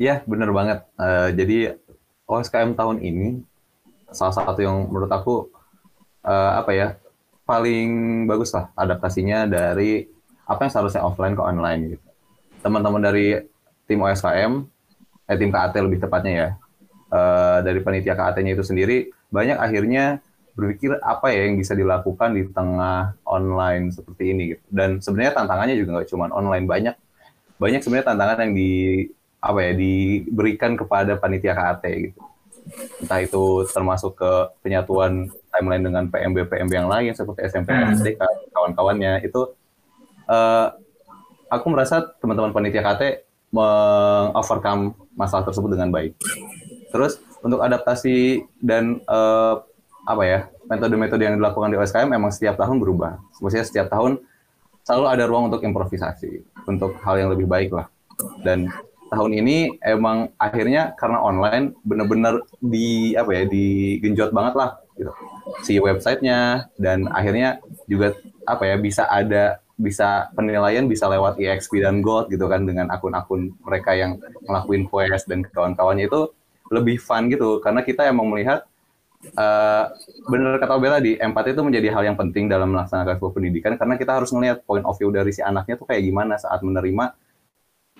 Iya, bener banget. Uh, jadi OSKM tahun ini salah satu yang menurut aku uh, apa ya paling bagus lah adaptasinya dari apa yang seharusnya offline ke online gitu. Teman-teman dari tim OSKM, eh tim KAT lebih tepatnya ya, uh, dari panitia KAT-nya itu sendiri banyak akhirnya berpikir apa ya yang bisa dilakukan di tengah online seperti ini gitu. Dan sebenarnya tantangannya juga nggak cuma online banyak banyak sebenarnya tantangan yang di apa ya diberikan kepada panitia KAT gitu. Entah itu termasuk ke penyatuan timeline dengan PMB PMB yang lain seperti SMP hmm. SD kawan-kawannya itu uh, aku merasa teman-teman panitia KT mengovercome masalah tersebut dengan baik. Terus untuk adaptasi dan uh, apa ya metode-metode yang dilakukan di OSKM memang setiap tahun berubah. Maksudnya setiap tahun selalu ada ruang untuk improvisasi untuk hal yang lebih baik lah. Dan tahun ini emang akhirnya karena online bener-bener di apa ya digenjot banget lah gitu si websitenya dan akhirnya juga apa ya bisa ada bisa penilaian bisa lewat EXP dan Gold gitu kan dengan akun-akun mereka yang ngelakuin quest dan kawan-kawannya itu lebih fun gitu karena kita emang melihat uh, bener kata Bella di empati itu menjadi hal yang penting dalam melaksanakan sebuah pendidikan karena kita harus melihat point of view dari si anaknya tuh kayak gimana saat menerima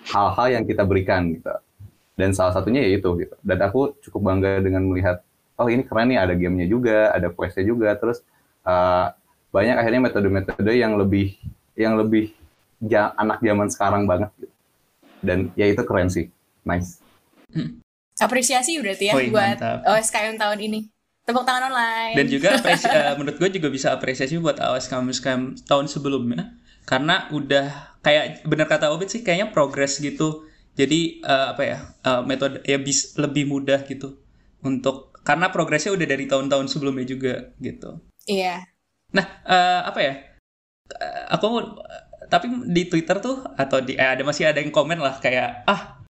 hal-hal yang kita berikan gitu. Dan salah satunya yaitu gitu. Dan aku cukup bangga dengan melihat oh ini keren nih ada gamenya juga, ada questnya juga, terus uh, banyak akhirnya metode-metode yang lebih yang lebih ja, anak zaman sekarang banget gitu. Dan ya itu keren sih, nice. Hmm. Apresiasi berarti ya Woy, buat mantap. OSKM tahun ini. Tepuk tangan online. Dan juga apresi uh, menurut gue juga bisa apresiasi buat OSKM OSKM tahun sebelumnya karena udah kayak benar kata Obit sih kayaknya progres gitu jadi uh, apa ya uh, metode ya bis lebih mudah gitu untuk karena progresnya udah dari tahun-tahun sebelumnya juga gitu iya nah uh, apa ya aku tapi di Twitter tuh atau di eh, ada masih ada yang komen lah kayak ah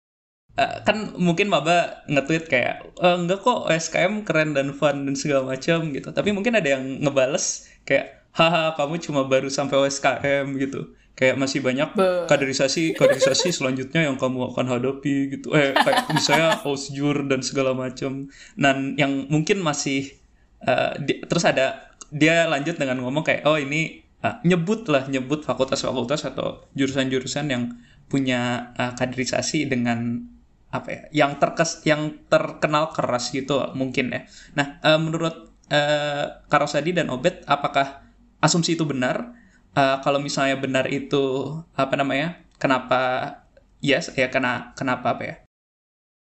uh, kan mungkin maba nge-tweet kayak e, enggak kok SKM keren dan fun dan segala macam gitu. Tapi mungkin ada yang ngebales kayak haha kamu cuma baru sampai SKM gitu. Kayak masih banyak kaderisasi kaderisasi selanjutnya yang kamu akan hadapi gitu. Eh kayak misalnya osjur dan segala macam dan yang mungkin masih uh, di, terus ada dia lanjut dengan ngomong kayak oh ini uh, nyebut lah nyebut fakultas-fakultas atau jurusan-jurusan yang punya uh, kaderisasi dengan apa ya yang terkes yang terkenal keras gitu mungkin ya. Nah uh, menurut uh, Karosadi dan Obet apakah asumsi itu benar? Uh, kalau misalnya benar itu apa namanya kenapa yes ya karena kenapa apa ya?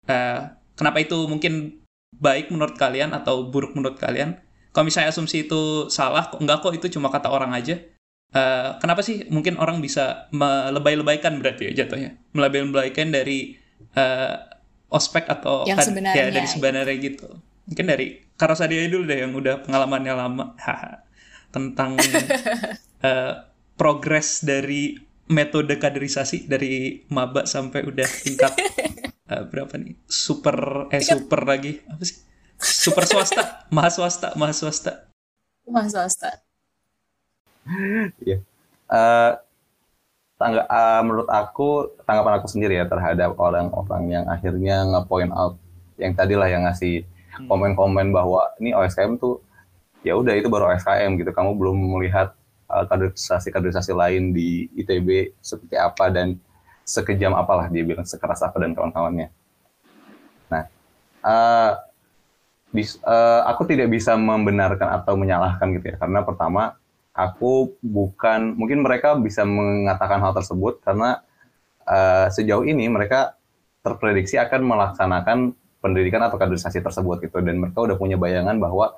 Uh, kenapa itu mungkin baik menurut kalian atau buruk menurut kalian kalau misalnya asumsi itu salah kok enggak kok itu cuma kata orang aja. Uh, kenapa sih mungkin orang bisa melebay-lebaykan berarti ya jatuhnya? Melebay-lebaykan dari uh, ospek atau yang kan, sebenarnya ya dari sebenarnya gitu. Mungkin dari Karasadia dulu deh yang udah pengalamannya lama. Tentang uh, progres dari metode kaderisasi dari maba sampai udah tingkat uh, berapa nih? Super eh super lagi. Apa sih super swasta mahaswasta mahaswasta mahaswasta Iya. Uh, tangga, uh, menurut aku tanggapan aku sendiri ya terhadap orang-orang yang akhirnya nge-point out yang tadi lah yang ngasih hmm. komen-komen bahwa ini OSKM tuh ya udah itu baru OSKM gitu kamu belum melihat uh, kaderisasi-kaderisasi lain di ITB seperti apa dan sekejam apalah dia bilang sekeras apa dan kawan-kawannya. Nah, uh, bis, uh, aku tidak bisa membenarkan atau menyalahkan gitu ya, karena pertama aku bukan mungkin mereka bisa mengatakan hal tersebut karena uh, sejauh ini mereka terprediksi akan melaksanakan pendidikan atau kaderisasi tersebut gitu. Dan mereka udah punya bayangan bahwa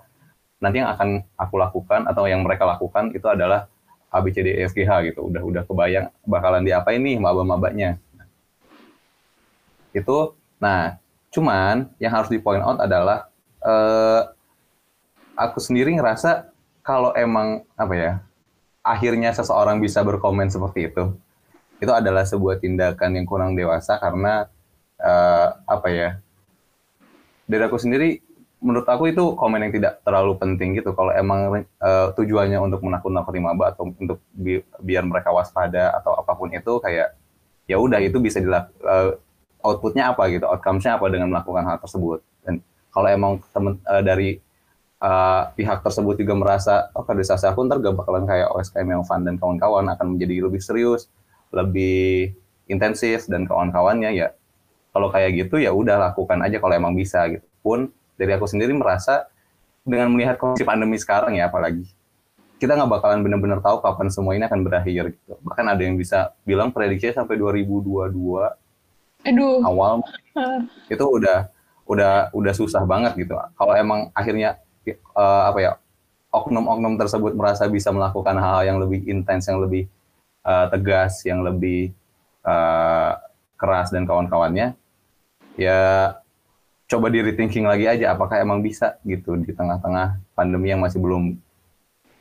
nanti yang akan aku lakukan atau yang mereka lakukan itu adalah A B C D E F G H gitu. Udah udah kebayang bakalan diapain nih maba-mabanya itu nah cuman yang harus di point out adalah uh, aku sendiri ngerasa kalau emang apa ya akhirnya seseorang bisa berkomen seperti itu itu adalah sebuah tindakan yang kurang dewasa karena uh, apa ya dari aku sendiri menurut aku itu komen yang tidak terlalu penting gitu. Kalau emang uh, tujuannya untuk menakut-nakuti maba atau untuk bi biar mereka waspada atau apa pun itu kayak ya udah itu bisa dilak uh, outputnya apa gitu outcome-nya apa dengan melakukan hal tersebut. Dan kalau emang temen uh, dari uh, pihak tersebut juga merasa oh kaderisasi aku ntar gak bakalan kayak OSKM yang fun. Dan kawan-kawan akan menjadi lebih serius lebih intensif dan kawan-kawannya ya kalau kayak gitu ya udah lakukan aja kalau emang bisa gitu. Pun dari aku sendiri merasa dengan melihat kondisi pandemi sekarang ya apalagi kita nggak bakalan benar-benar tahu kapan semua ini akan berakhir gitu. Bahkan ada yang bisa bilang prediksinya sampai 2022 Aduh. awal itu udah udah udah susah banget gitu. Kalau emang akhirnya uh, apa ya oknum-oknum tersebut merasa bisa melakukan hal-hal yang lebih intens yang lebih uh, tegas yang lebih uh, keras dan kawan-kawannya ya coba di rethinking lagi aja apakah emang bisa gitu di tengah-tengah pandemi yang masih belum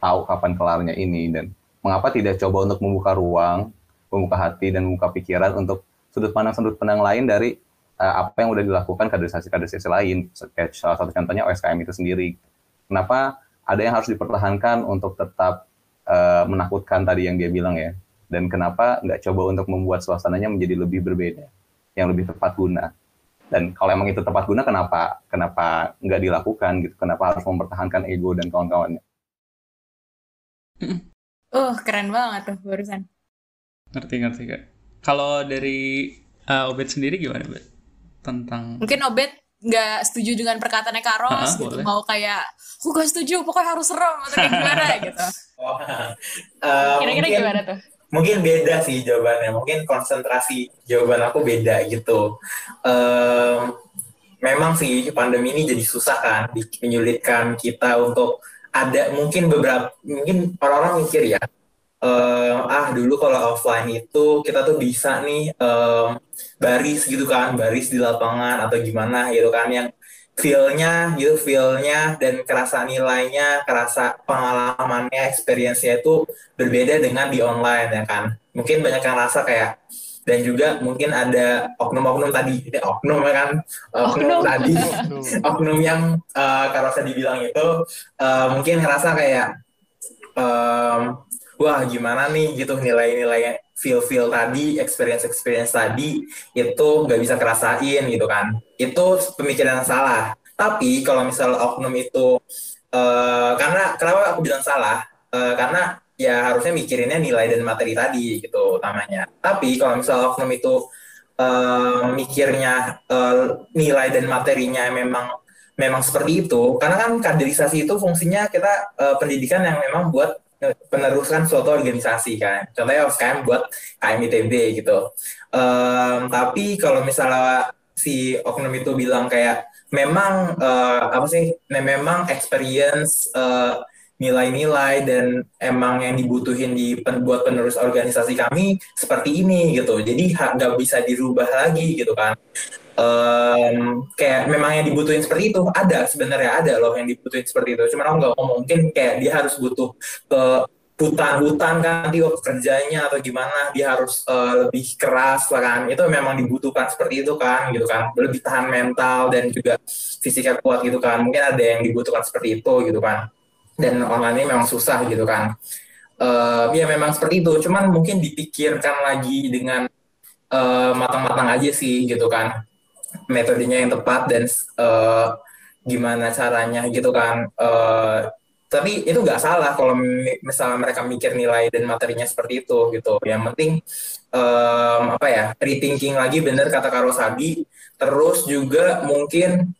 tahu kapan kelarnya ini dan mengapa tidak coba untuk membuka ruang, membuka hati dan membuka pikiran untuk sudut pandang sudut pandang lain dari uh, apa yang udah dilakukan kaderisasi-kaderisasi lain. Kayak salah satu contohnya OSKM itu sendiri. Kenapa ada yang harus dipertahankan untuk tetap uh, menakutkan tadi yang dia bilang ya. Dan kenapa nggak coba untuk membuat suasananya menjadi lebih berbeda, yang lebih tepat guna? Dan kalau emang itu tepat guna kenapa kenapa nggak dilakukan gitu? Kenapa harus mempertahankan ego dan kawan-kawannya? Uh keren banget tuh barusan. Ngerti ngerti kak. Kalau dari uh, Obed sendiri gimana Obed tentang mungkin Obed nggak setuju dengan perkataannya Karos Ha, gitu. boleh. mau kayak aku gak setuju pokoknya harus serem. Atau kayak gimana gitu. Oh, eh, Kira-kira mungkin- gimana tuh? mungkin beda sih jawabannya. Mungkin konsentrasi jawaban aku beda gitu. Em, memang sih pandemi ini jadi susah kan di- menyulitkan kita untuk ada mungkin beberapa mungkin orang-orang mikir ya em, ah dulu kalau offline itu kita tuh bisa nih em, baris gitu kan baris di lapangan atau gimana gitu kan yang feel-nya gitu feel-nya dan kerasa nilainya kerasa pengalamannya experience-nya itu berbeda dengan di online ya kan. Mungkin banyak yang rasa kayak dan juga mungkin ada oknum-oknum tadi ini oknum ya kan oknum, Oknum. tadi. Oknum yang uh, Karosa dibilang itu uh, mungkin ngerasa kayak em, wah gimana nih gitu nilai-nilai feel-feel tadi experience-experience tadi itu nggak bisa kerasain gitu kan. Itu pemikiran yang salah. Tapi kalau misal oknum itu eh, karena kenapa aku bilang salah? Eh, karena ya harusnya mikirinnya nilai dan materi tadi gitu utamanya. Tapi kalau misal oknum itu eh, mikirnya eh, nilai dan materinya memang memang seperti itu karena kan kaderisasi itu fungsinya kita eh, pendidikan yang memang buat penerusan suatu organisasi kan. Contohnya OSKM buat KMITB gitu. Em, tapi kalau misalnya si oknum itu bilang kayak memang eh, apa sih memang experience eh, nilai-nilai dan emang yang dibutuhin di pen- buat penerus organisasi kami seperti ini gitu. Jadi nggak bisa dirubah lagi gitu kan Em, kayak memang yang dibutuhin seperti itu ada sebenarnya ada loh yang dibutuhin seperti itu. Cuman aku nggak ngomong mungkin kayak dia harus butuh ke hutan-hutan kan dia kerjanya atau gimana dia harus eh, lebih keras lah kan. Itu memang dibutuhkan seperti itu kan gitu kan. Lebih tahan mental dan juga fisiknya kuat gitu kan. Mungkin ada yang dibutuhkan seperti itu gitu kan. Dan online ini memang susah gitu kan. Eh, ya memang seperti itu. Cuman mungkin dipikirkan lagi dengan eh, matang-matang aja sih gitu kan metodenya yang tepat dan eh, gimana caranya gitu kan. Eh, tapi itu nggak salah kalau mi- misalnya mereka mikir nilai dan materinya seperti itu gitu. Yang penting em, apa ya rethinking lagi bener kata Karo Sabi terus juga mungkin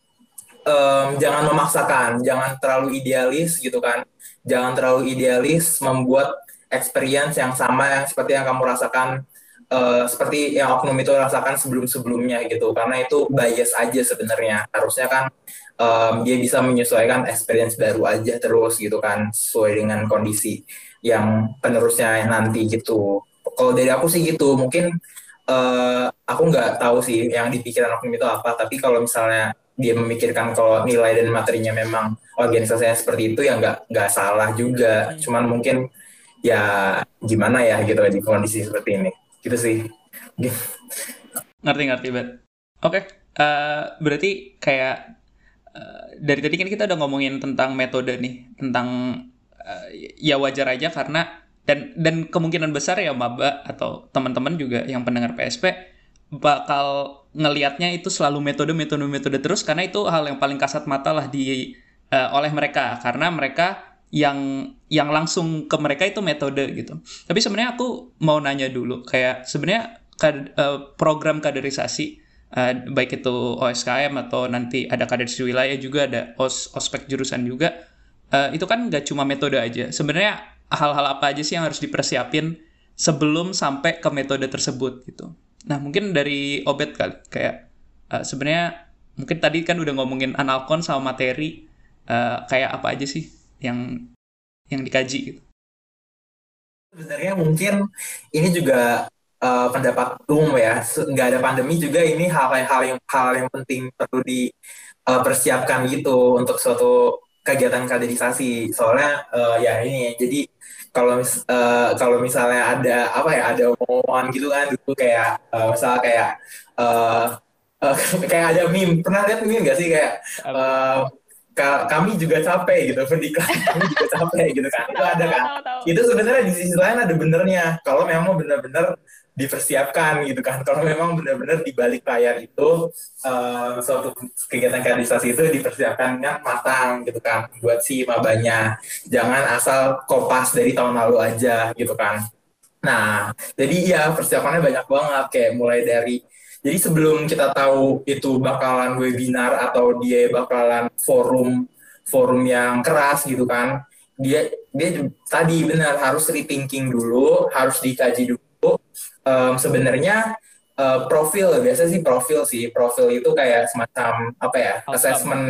em, jangan memaksakan, jangan terlalu idealis gitu kan. Jangan terlalu idealis membuat experience yang sama yang seperti yang kamu rasakan eh, seperti yang oknum itu rasakan sebelum-sebelumnya gitu. Karena itu bias aja sebenarnya. Harusnya kan em, dia bisa menyesuaikan experience baru aja terus gitu kan sesuai dengan kondisi yang penerusnya nanti gitu. Kalau dari aku sih gitu, mungkin eh, aku nggak tahu sih yang di pikiran oknum itu apa, tapi kalau misalnya dia memikirkan kalau nilai dan materinya memang organisasinya seperti itu ya nggak nggak salah juga. Cuman mungkin ya gimana ya gitu di kondisi seperti ini. Gitu sih. Ngerti ngerti bet. Oke, eh, berarti kayak eh, dari tadi kan kita udah ngomongin tentang metode nih, tentang eh, ya wajar aja karena dan dan kemungkinan besar ya maba atau teman-teman juga yang pendengar PSP bakal ngelihatnya itu selalu metode metode metode terus karena itu hal yang paling kasat mata lah di eh, oleh mereka karena mereka yang yang langsung ke mereka itu metode gitu. Tapi sebenarnya aku mau nanya dulu kayak sebenarnya eh, program kaderisasi eh, baik itu OSKM atau nanti ada kaderisasi wilayah juga ada os ospek jurusan juga eh, itu kan nggak cuma metode aja. Sebenarnya hal-hal apa aja sih yang harus dipersiapin sebelum sampai ke metode tersebut gitu. Nah mungkin dari Obet kali kayak sebenarnya mungkin tadi kan udah ngomongin analkon sama materi kayak apa aja sih yang yang dikaji gitu. Sebenarnya mungkin ini juga eh, pendapat umum ya. Nggak ada pandemi juga ini hal-hal yang hal yang penting perlu dipersiapkan gitu untuk suatu kegiatan kaderisasi. Soalnya eh, ya ini jadi kalau mis- eh, kalau misalnya ada apa ya ada omongan gitu kan dulu kayak eh, misalnya kayak eh, eh, kayak ada meme pernah lihat meme nggak sih kayak eh, ka- kami juga capek gitu pendidikan kami juga capek gitu kan. Itu ada kan. Itu sebenarnya di sisi lain ada benernya. Kalau memang benar-benar dipersiapkan gitu kan. Kalau memang benar-benar di balik layar itu eh, suatu kegiatan kaderisasi itu dipersiapkannya matang gitu kan. Buat si mabanya. Jangan asal kopas dari tahun lalu aja gitu kan. Nah jadi ya persiapannya banyak banget. Kayak mulai dari jadi sebelum kita tahu itu bakalan webinar atau dia bakalan forum forum yang keras gitu kan dia dia tadi benar harus rethinking dulu harus dikaji dulu. Em, sebenarnya eh, profil biasa sih profil sih profil itu kayak semacam apa ya Outcome. assessment.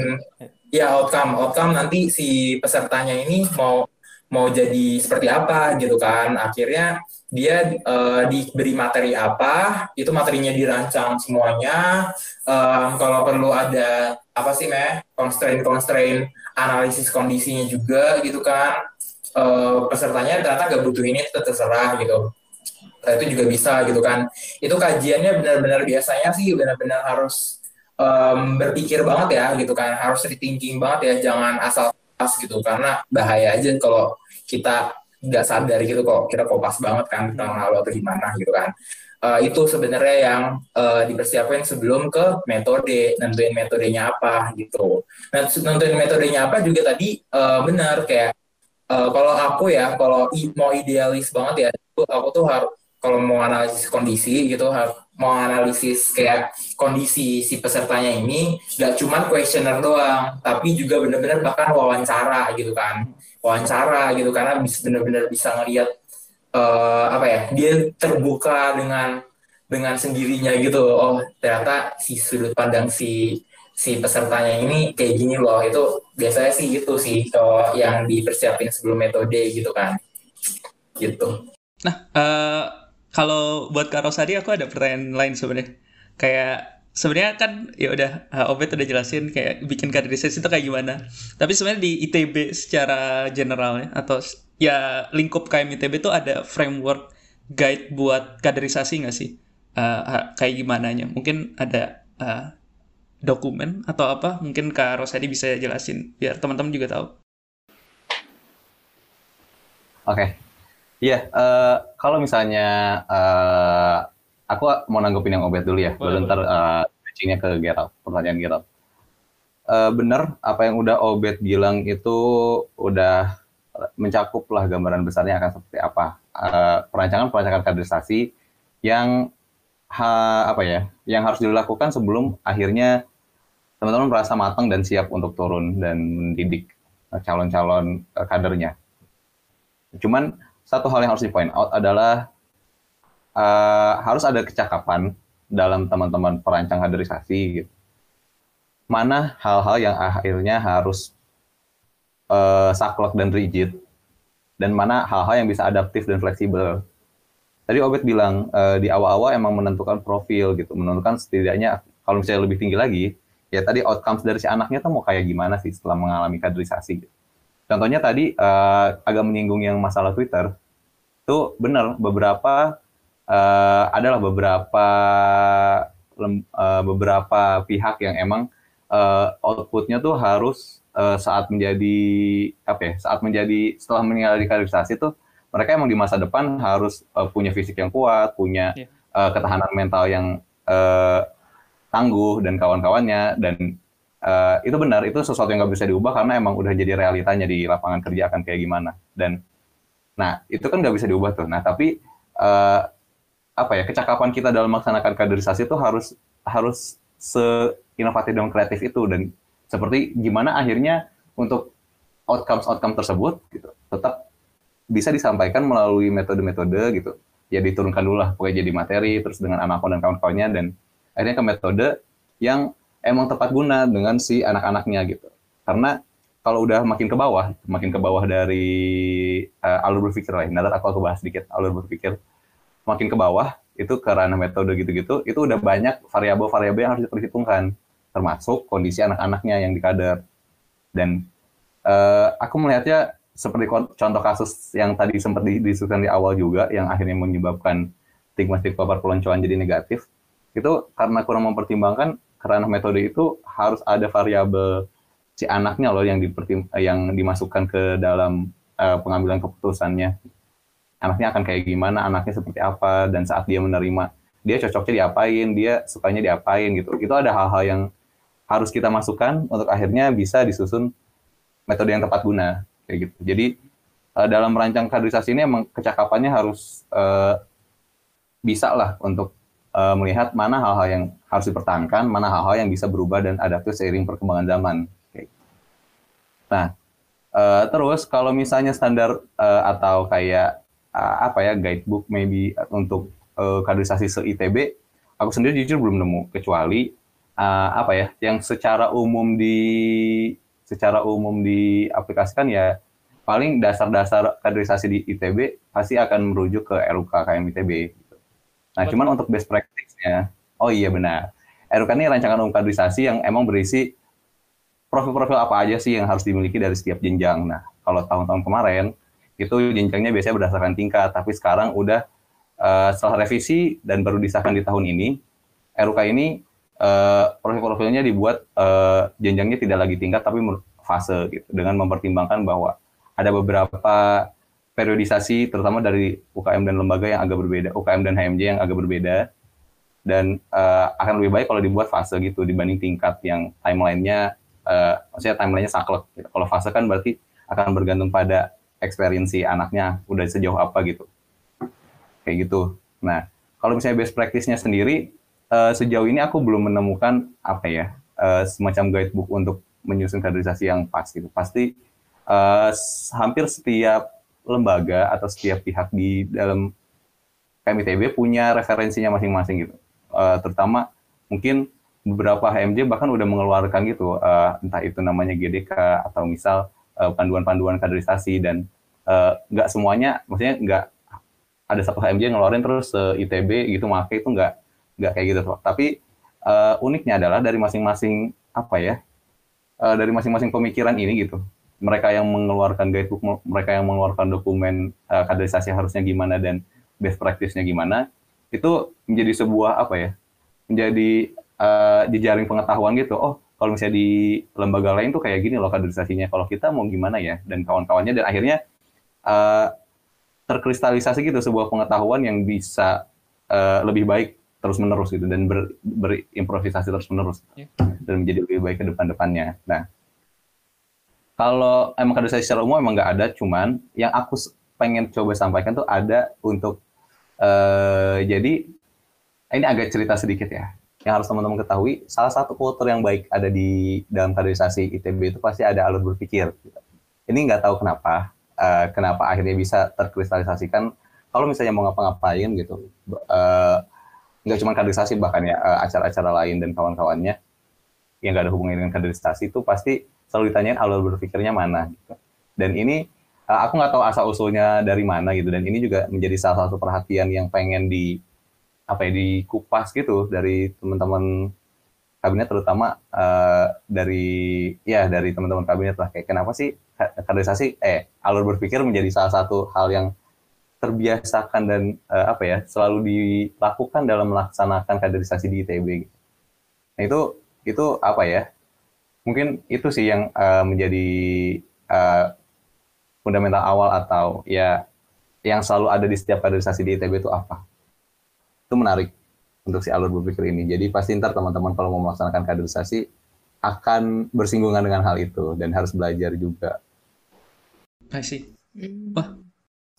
Ya outcome. Outcome nanti si pesertanya ini mau mau jadi seperti apa gitu kan. Akhirnya dia eh, diberi materi apa itu materinya dirancang semuanya. Em, kalau perlu ada apa sih meh? Constraint constraint analisis kondisinya juga gitu kan. Eh, pesertanya ternyata nggak butuh ini terserah gitu. Nah, itu juga bisa gitu kan. Itu kajiannya benar-benar biasanya sih benar-benar harus em, berpikir banget ya gitu kan. Harus rethinking banget ya jangan asal pas gitu. Karena bahaya aja kalau kita nggak sadar gitu kok kita kopas banget kan di tahun lalu atau gimana gitu kan. Eh, itu sebenarnya yang eh, dipersiapkan sebelum ke metode nentuin metodenya apa gitu. Nah nentuin metodenya apa juga tadi eh, benar kayak eh, kalau aku ya kalau i- mau idealis banget ya aku tuh harus kalau mau analisis kondisi gitu har- mau analisis kayak kondisi si pesertanya ini nggak cuma questionnaire doang tapi juga benar-benar bahkan wawancara gitu kan wawancara gitu karena bisa benar-benar bisa ngelihat eh, apa ya dia terbuka dengan dengan sendirinya gitu. Oh ternyata si sudut pandang si si pesertanya ini kayak gini loh. Itu biasanya sih gitu sih kalau yang dipersiapin sebelum metode gitu kan. Gitu. Eh, kalau buat Kak aku ada pertanyaan lain sebenarnya. Kayak sebenarnya kan ya udah Obet udah jelasin kayak bikin kaderisasi itu kayak gimana. Tapi sebenarnya di ITB secara general ya atau ya lingkup KM ITB itu ada framework guide buat kaderisasi nggak sih? Ha- kayak gimana nya? Mungkin ada eh, dokumen atau apa? Mungkin Kak Rosadi bisa jelasin biar teman-teman juga tahu. Oke. Iya, eh, kalau misalnya eh, aku mau nanggepin yang Obet dulu ya, Boleh, baru ntar switchingnya ke Gerald, pertanyaan Gerald. Eh, bener, apa yang udah Obet bilang itu udah mencakup lah gambaran besarnya akan seperti apa. Eh, perancangan-perancangan kaderisasi yang ha- apa ya, yang harus dilakukan sebelum akhirnya teman-teman merasa matang dan siap untuk turun dan mendidik uh, calon-calon uh, kadernya. Cuman satu hal yang harus di point out adalah uh, harus ada kecakapan dalam teman-teman perancang kaderisasi gitu. Mana hal-hal yang akhirnya harus uh, saklek dan rigid dan mana hal-hal yang bisa adaptif dan fleksibel. Tadi Obet bilang uh, di awal-awal emang menentukan profil gitu, menentukan setidaknya kalau misalnya lebih tinggi lagi, ya tadi outcomes dari si anaknya tuh mau kayak gimana sih setelah mengalami kaderisasi. Gitu. Contohnya tadi uh, agak menyinggung yang masalah Twitter, tuh benar beberapa uh, adalah beberapa uh, beberapa pihak yang emang uh, outputnya tuh harus uh, saat menjadi apa ya saat menjadi setelah meninggal di kaderisasi tuh mereka emang di masa depan harus uh, punya fisik yang kuat punya yeah. Iya. uh, ketahanan mental yang uh, tangguh dan kawan-kawannya dan uh, itu benar itu sesuatu yang nggak bisa diubah karena emang udah jadi realitanya di lapangan kerja akan kayak gimana dan nah itu kan nggak bisa diubah tuh nah tapi uh, apa ya kecakapan kita dalam melaksanakan kaderisasi itu harus harus se inovatif dan kreatif itu. Dan seperti gimana akhirnya untuk outcomes outcome tersebut gitu tetap bisa disampaikan melalui metode-metode gitu. Ya diturunkan dulu lah pokoknya jadi materi terus dengan anak dan kawan-kawannya dan akhirnya ke metode yang emang tepat guna dengan si anak-anaknya gitu. Karena kalau udah makin ke bawah, makin ke bawah dari uh, alur berpikir lain, nanti aku aku bahas sedikit alur berpikir, makin ke bawah itu karena metode gitu-gitu, itu udah banyak variabel-variabel yang harus diperhitungkan, termasuk kondisi anak-anaknya yang dikader. Dan uh, aku melihatnya seperti contoh kasus yang tadi sempat didiskusikan di awal juga, yang akhirnya menyebabkan stigma-stigma perpeloncoan jadi negatif, itu karena kurang mempertimbangkan karena metode itu harus ada variabel si anaknya loh yang yang dimasukkan ke dalam uh, pengambilan keputusannya anaknya akan kayak gimana anaknya seperti apa dan saat dia menerima dia cocoknya diapain dia sukanya diapain gitu itu ada hal-hal yang harus kita masukkan untuk akhirnya bisa disusun metode yang tepat guna kayak gitu jadi uh, dalam merancang kaderisasi ini emang kecakapannya harus uh, bisa lah untuk uh, melihat mana hal-hal yang harus dipertahankan, mana hal-hal yang bisa berubah dan adaptif seiring perkembangan zaman. Okay. Nah, uh, terus kalau misalnya standar atau kayak uh, apa ya guidebook maybe untuk uh, kaderisasi se ITB, aku sendiri jujur belum nemu kecuali uh, apa ya yang secara umum di secara umum diaplikasikan ya paling dasar-dasar kaderisasi di ITB pasti akan merujuk ke RUK KM ITB Nah, Betul. cuman untuk best practice-nya, oh iya benar. RUK ini rancangan umum kaderisasi yang emang berisi profil-profil apa aja sih yang harus dimiliki dari setiap jenjang. Nah, kalau tahun-tahun kemarin, itu jenjangnya biasanya berdasarkan tingkat, tapi sekarang udah uh, setelah revisi dan baru disahkan di tahun ini, RUK ini uh, profil-profilnya dibuat uh, jenjangnya tidak lagi tingkat, tapi fase gitu, dengan mempertimbangkan bahwa ada beberapa periodisasi terutama dari UKM dan lembaga yang agak berbeda, UKM dan HMJ yang agak berbeda dan uh, akan lebih baik kalau dibuat fase gitu dibanding tingkat yang timelinenya uh, maksudnya timelinenya saklek. Gitu. Kalau fase kan berarti akan bergantung pada experience anaknya udah sejauh apa gitu. Kayak gitu. Nah, kalau misalnya best practice-nya sendiri uh, sejauh ini aku belum menemukan apa ya uh, semacam guidebook untuk menyusun kaderisasi yang pas gitu. Pasti uh, hampir setiap lembaga atau setiap pihak di dalam KMITB punya referensinya masing-masing gitu. Uh, terutama mungkin beberapa HMJ bahkan udah mengeluarkan gitu, uh, entah itu namanya GDK atau misal panduan-panduan kaderisasi dan nggak uh, semuanya, maksudnya nggak ada satu HMJ ngeluarin terus uh, ITB gitu, maka itu nggak nggak kayak gitu. Tapi uh, uniknya adalah dari masing-masing apa ya, uh, dari masing-masing pemikiran ini gitu, mereka yang mengeluarkan guidebook, mereka yang mengeluarkan dokumen uh, kaderisasi harusnya gimana dan best practice-nya gimana, itu menjadi sebuah apa ya, menjadi uh, jejaring pengetahuan gitu. Oh, kalau misalnya di lembaga lain tuh kayak gini loh kaderisasinya. Kalau kita mau gimana ya? Dan kawan-kawannya dan akhirnya uh, terkristalisasi gitu sebuah pengetahuan yang bisa uh, lebih baik terus menerus gitu dan ber, berimprovisasi terus menerus yeah. dan menjadi lebih baik ke depan-depannya. Nah, kalau emang kaderisasi secara umum emang nggak ada, cuman yang aku pengen coba sampaikan tuh ada untuk uh, jadi ini agak cerita sedikit ya. Yang harus teman-teman ketahui, salah satu kultur yang baik ada di dalam kaderisasi ITB itu pasti ada alur berpikir. Gitu. Ini nggak tahu kenapa, uh, kenapa akhirnya bisa terkristalisasikan. Kalau misalnya mau ngapa-ngapain gitu, uh, nggak cuma kaderisasi bahkan ya uh, acara-acara lain dan kawan-kawannya yang nggak ada hubungannya dengan kaderisasi itu pasti selalu ditanyain alur berpikirnya mana. Gitu. Dan ini uh, aku nggak tahu asal usulnya dari mana gitu. Dan ini juga menjadi salah satu perhatian yang pengen di apa ya dikupas gitu dari teman-teman kabinet terutama uh, dari ya dari teman-teman kabinet lah kayak kenapa sih kaderisasi eh alur berpikir menjadi salah satu hal yang terbiasakan dan uh, apa ya selalu dilakukan dalam melaksanakan kaderisasi di ITB. Gitu. Nah itu itu apa ya? Mungkin itu sih yang uh, menjadi uh, fundamental awal atau ya yang selalu ada di setiap kaderisasi di ITB itu apa? Itu menarik untuk si alur berpikir ini. Jadi pasti ntar teman-teman kalau mau melaksanakan kaderisasi akan bersinggungan dengan hal itu dan harus belajar juga. Masih. Hmm. Wah.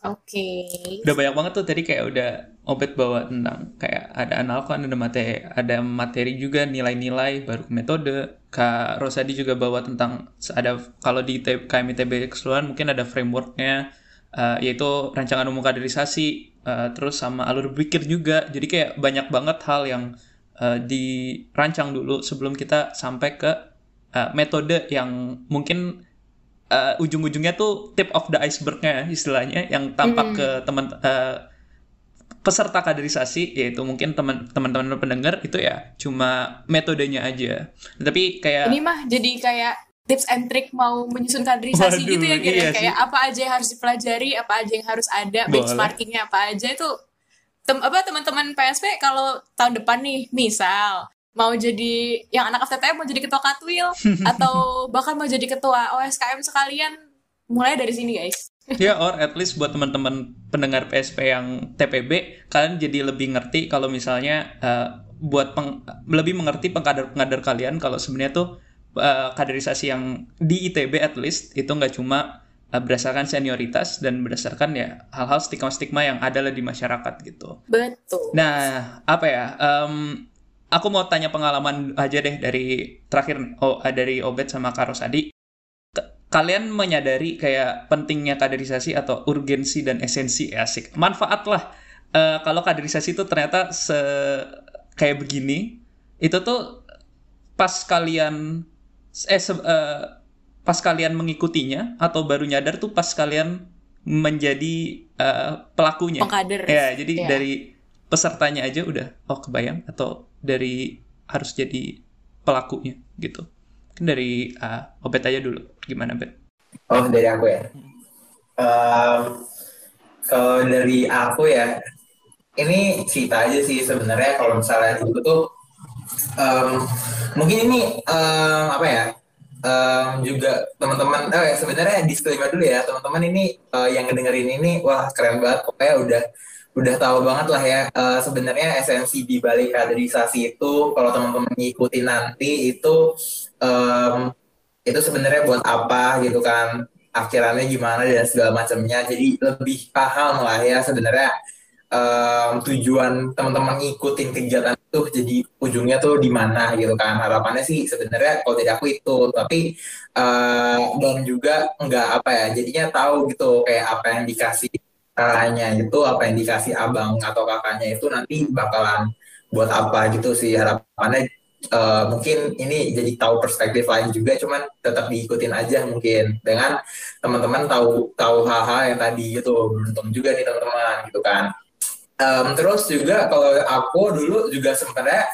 Oke. Okay. Udah banyak banget tuh tadi kayak udah Obet bawa tentang kayak ada analkan, ada materi, ada materi juga nilai-nilai baru metode. Kak Rosadi juga bawa tentang ada kalau di KMITB keseluruhan mungkin ada frameworknya uh, yaitu rancangan umum kaderisasi uh, terus sama alur berpikir juga jadi kayak banyak banget hal yang uh, dirancang dulu sebelum kita sampai ke uh, metode yang mungkin uh, ujung-ujungnya tuh tip of the icebergnya istilahnya yang tampak mm. ke teman uh, peserta kaderisasi yaitu mungkin teman-teman pendengar itu ya cuma metodenya aja tapi kayak ini mah jadi kayak tips and trick mau menyusun kaderisasi Waduh, gitu ya kira? iya kayak apa aja yang harus dipelajari apa aja yang harus ada benchmarkingnya apa aja itu tem apa teman-teman PSP kalau tahun depan nih misal mau jadi yang anak FTTM mau jadi ketua Katwil atau bahkan mau jadi ketua OSKM sekalian mulai dari sini guys. Ya or at least buat teman-teman pendengar PSP yang TPB kalian jadi lebih ngerti kalau misalnya uh, buat peng, lebih mengerti pengkader-pengkader kalian kalau sebenarnya tuh uh, kaderisasi yang di ITB at least itu nggak cuma uh, berdasarkan senioritas dan berdasarkan ya hal-hal stigma-stigma yang ada di masyarakat gitu. Betul. Nah, apa ya? Um, aku mau tanya pengalaman aja deh dari terakhir oh, dari Obet sama Karosadi. Kalian menyadari kayak pentingnya kaderisasi atau urgensi dan esensi asik. Manfaat lah uh, kalau kaderisasi itu ternyata se kayak begini. Itu tuh pas kalian eh se uh, pas kalian mengikutinya atau baru nyadar tuh pas kalian menjadi uh, pelakunya. Pengkader. Ya, jadi yeah. dari pesertanya aja udah oh kebayang atau dari harus jadi pelakunya gitu. Mungkin dari uh, Obet aja dulu. Gimana, Bet? Oh, dari aku ya. Um, kalau dari aku ya, ini cerita aja sih sebenarnya kalau misalnya dulu tuh um, mungkin ini um, apa ya um, juga teman-teman ya sebenarnya disclaimer dulu ya teman-teman ini uh, yang ngedengerin ini wah keren banget pokoknya udah udah tahu banget lah ya uh, sebenarnya esensi di balik kaderisasi itu kalau teman-teman ngikutin nanti itu um, itu sebenarnya buat apa gitu kan akhirannya gimana dan segala macamnya jadi lebih paham lah ya sebenarnya um, tujuan teman-teman ngikutin kegiatan itu jadi ujungnya tuh di mana gitu kan. Harapannya sih sebenarnya kalau tidak aku itu tapi uh, dan juga nggak apa ya jadinya tahu gitu kayak apa yang dikasih kakaknya itu apa yang dikasih abang atau kakaknya itu nanti bakalan buat apa gitu sih. Harapannya uh, mungkin ini jadi tahu perspektif lain juga cuman tetap diikutin aja mungkin dengan teman-teman tahu tahu hal-hal yang tadi gitu beruntung juga nih teman-teman gitu kan Um, terus juga kalau aku dulu juga sebenarnya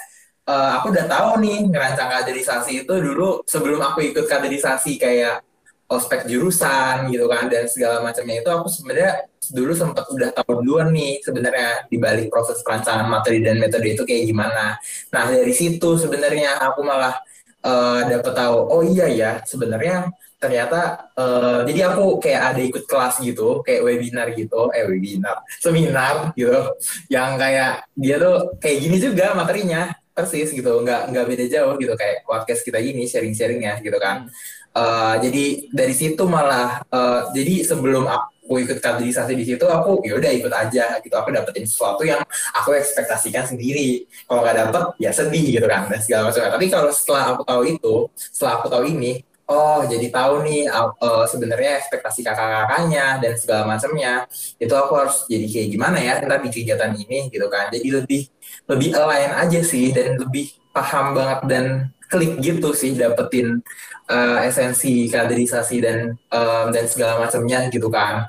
uh, aku udah tahu nih ngerancang kaderisasi itu dulu sebelum aku ikut kaderisasi kayak ospek jurusan gitu kan dan segala macamnya itu aku sebenarnya dulu sempat udah tahu duluan nih sebenarnya di balik proses perancangan materi dan metode itu kayak gimana. Nah dari situ sebenarnya aku malah uh, eh, dapat tahu oh iya ya sebenarnya ternyata uh, jadi aku kayak ada ikut kelas gitu kayak webinar gitu eh webinar seminar gitu yang kayak dia tuh kayak gini juga materinya persis gitu nggak nggak beda jauh gitu kayak podcast kita ini sharing sharing ya gitu kan. Uh, jadi dari situ malah uh, jadi sebelum aku ikut kaderisasi di situ aku ya udah ikut aja gitu aku dapetin sesuatu yang aku ekspektasikan sendiri. Kalau nggak dapet ya sedih gitu kan dan segala macam tapi kalau setelah aku tahu itu setelah aku tahu ini oh jadi tahu nih uh, sebenarnya ekspektasi kakak-kakaknya dan segala macamnya. Itu aku harus jadi kayak gimana ya ntar di kegiatan ini gitu kan. Jadi lebih lebih align aja sih dan lebih paham banget dan klik gitu sih dapetin uh, esensi kaderisasi dan um, dan segala macamnya gitu kan.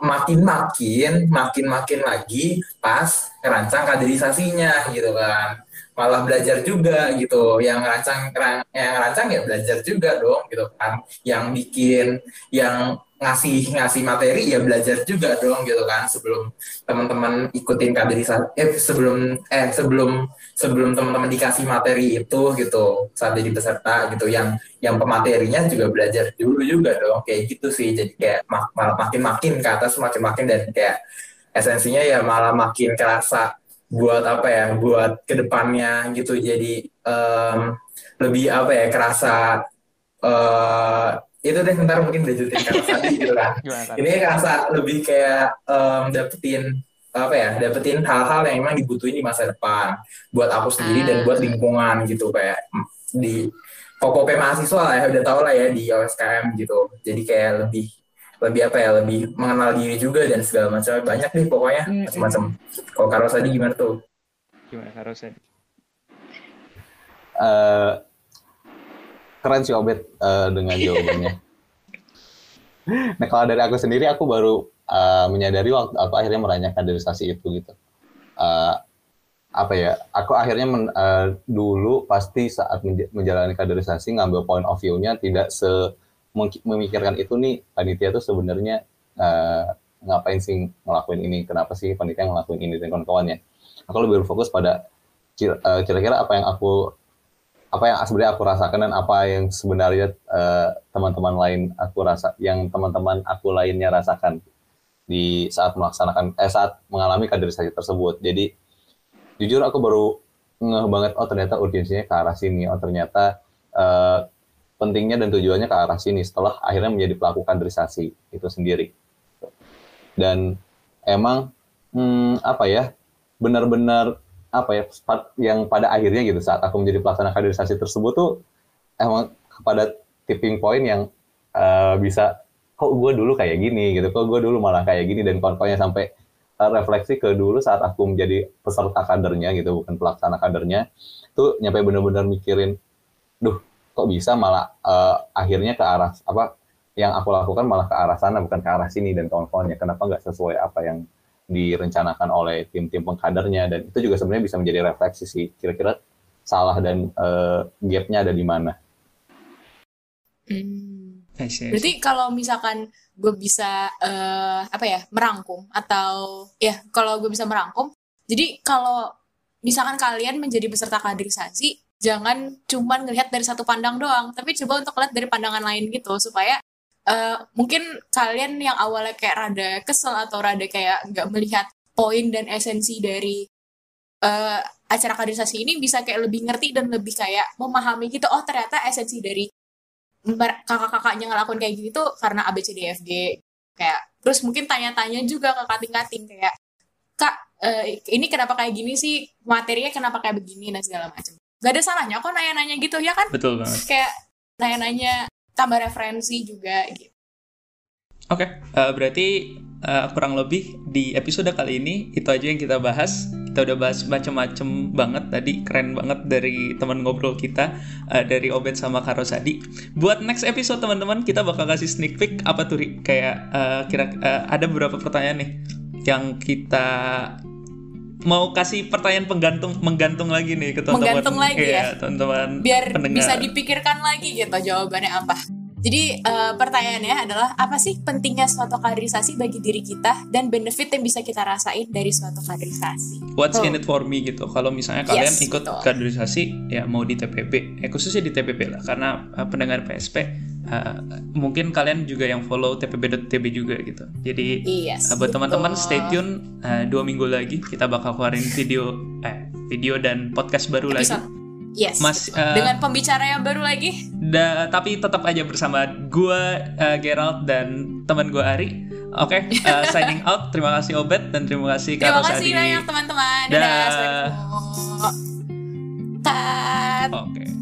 Makin makin makin makin lagi pas kerancang kaderisasinya gitu kan malah belajar juga gitu. Yang rancang yang rancang ya belajar juga dong gitu kan. Yang bikin yang ngasih ngasih materi ya belajar juga dong gitu kan. Sebelum teman-teman ikutin kaderisasi eh sebelum eh sebelum sebelum teman-teman dikasih materi itu gitu saat jadi peserta gitu. Yang yang pematerinya juga belajar dulu juga dong. Kayak gitu sih. Jadi kayak mak makin makin ke atas makin makin dan kayak esensinya ya malah makin kerasa buat apa ya buat ke depannya gitu. Jadi um, lebih apa ya kerasa uh, itu deh ntar mungkin lanjutin kata tadi gitu kan. Ini kerasa lebih kayak um, dapetin apa ya dapetin hal-hal yang emang dibutuhin di masa depan. Buat aku sendiri dan buat lingkungan gitu kayak di pokoknya mahasiswa lah ya udah tau lah ya di OSKM gitu. Jadi kayak lebih lebih apa ya lebih mengenal diri juga dan segala macam. Banyak nih pokoknya mm, macam-macam. Kalau Karo tadi gimana tuh? Gimana Karo tadi? Uh, keren sih Obet uh, dengan jawabannya. Nah kalau dari aku sendiri aku baru uh, menyadari waktu aku akhirnya merayakan kaderisasi itu gitu. Uh, apa ya aku akhirnya men, uh, dulu pasti saat menjalani kaderisasi ngambil point of view-nya tidak se memikirkan itu nih panitia tuh sebenarnya uh, ngapain sih ngelakuin ini? Kenapa sih panitia ngelakuin ini dan kawan-kawannya aku lebih berfokus pada eh, kira-kira apa yang aku apa yang sebenarnya aku rasakan dan apa yang sebenarnya uh, teman-teman lain aku rasa yang teman-teman aku lainnya rasakan di saat melaksanakan eh saat mengalami kaderisasi tersebut. Jadi jujur aku baru ngeh banget oh ternyata urgensinya ke arah sini. Oh ternyata uh, pentingnya dan tujuannya ke arah sini setelah akhirnya menjadi pelaku kaderisasi itu sendiri. Dan emang hmm, apa ya benar-benar apa ya yang pada akhirnya gitu saat aku menjadi pelaksana kaderisasi tersebut tuh emang kepada tipping point yang uh, bisa kok gue dulu kayak gini gitu kok gue dulu malah kayak gini dan kawan-kawannya sampai uh, refleksi ke dulu saat aku menjadi peserta kadernya gitu bukan pelaksana kadernya tuh nyampe benar-benar mikirin duh kok bisa malah uh, akhirnya ke arah apa yang aku lakukan malah ke arah sana bukan ke arah sini dan kawan-kawannya kenapa nggak sesuai apa yang direncanakan oleh tim-tim pengkadernya dan itu juga sebenarnya bisa menjadi refleksi sih kira-kira salah dan uh, gapnya ada di mana. Hmm. Berarti kalau misalkan gue bisa uh, apa ya merangkum atau ya kalau gue bisa merangkum, jadi kalau misalkan kalian menjadi peserta kaderisasi, jangan cuman ngelihat dari satu pandang doang tapi coba untuk lihat dari pandangan lain gitu supaya uh, mungkin kalian yang awalnya kayak rada kesel atau rada kayak nggak melihat poin dan esensi dari uh, acara kaderisasi ini bisa kayak lebih ngerti dan lebih kayak memahami gitu oh ternyata esensi dari kakak-kakaknya ngelakuin kayak gitu karena ABCDFG kayak terus mungkin tanya-tanya juga ke kating-kating kayak kak uh, ini kenapa kayak gini sih? Materinya kenapa kayak begini? dan segala macam gak ada salahnya kok nanya-nanya gitu ya kan? Betul banget. Kayak nanya-nanya tambah referensi juga gitu. Oke okay, uh, eh, berarti uh, kurang lebih di episode kali ini itu aja yang kita bahas. Kita udah bahas macam-macam banget tadi keren banget dari teman ngobrol kita uh, dari Obed sama Karosadi buat next episode teman-teman kita bakal kasih sneak peek apa tuh kayak uh, kira uh, ada beberapa pertanyaan nih yang kita mau kasih pertanyaan penggantung menggantung lagi nih ke teman-teman. Menggantung lagi ya, ya teman-teman. Biar pendengar. bisa dipikirkan lagi gitu jawabannya apa. Jadi uh, pertanyaannya adalah apa sih pentingnya suatu kaderisasi bagi diri kita dan benefit yang bisa kita rasain dari suatu kaderisasi? What's oh. in it for me gitu. Kalau misalnya kalian yes, ikut betul. kaderisasi ya mau di TPB, eh khususnya di TPB lah karena uh, pendengar PSP uh, mungkin kalian juga yang follow tpb.tb juga gitu. Jadi yes, uh, buat teman-teman stay tune uh, dua minggu lagi kita bakal keluarin video eh video dan podcast baru Episode. lagi. Yes. Mas uh, dengan pembicara yang baru lagi. Da, tapi tetap aja bersama gue uh, Gerald dan teman gue Ari. Oke, eh, signing out. Terima kasih Obet dan terima kasih Kak Terima kasih banyak teman-teman. Dadah. Cut. Oke.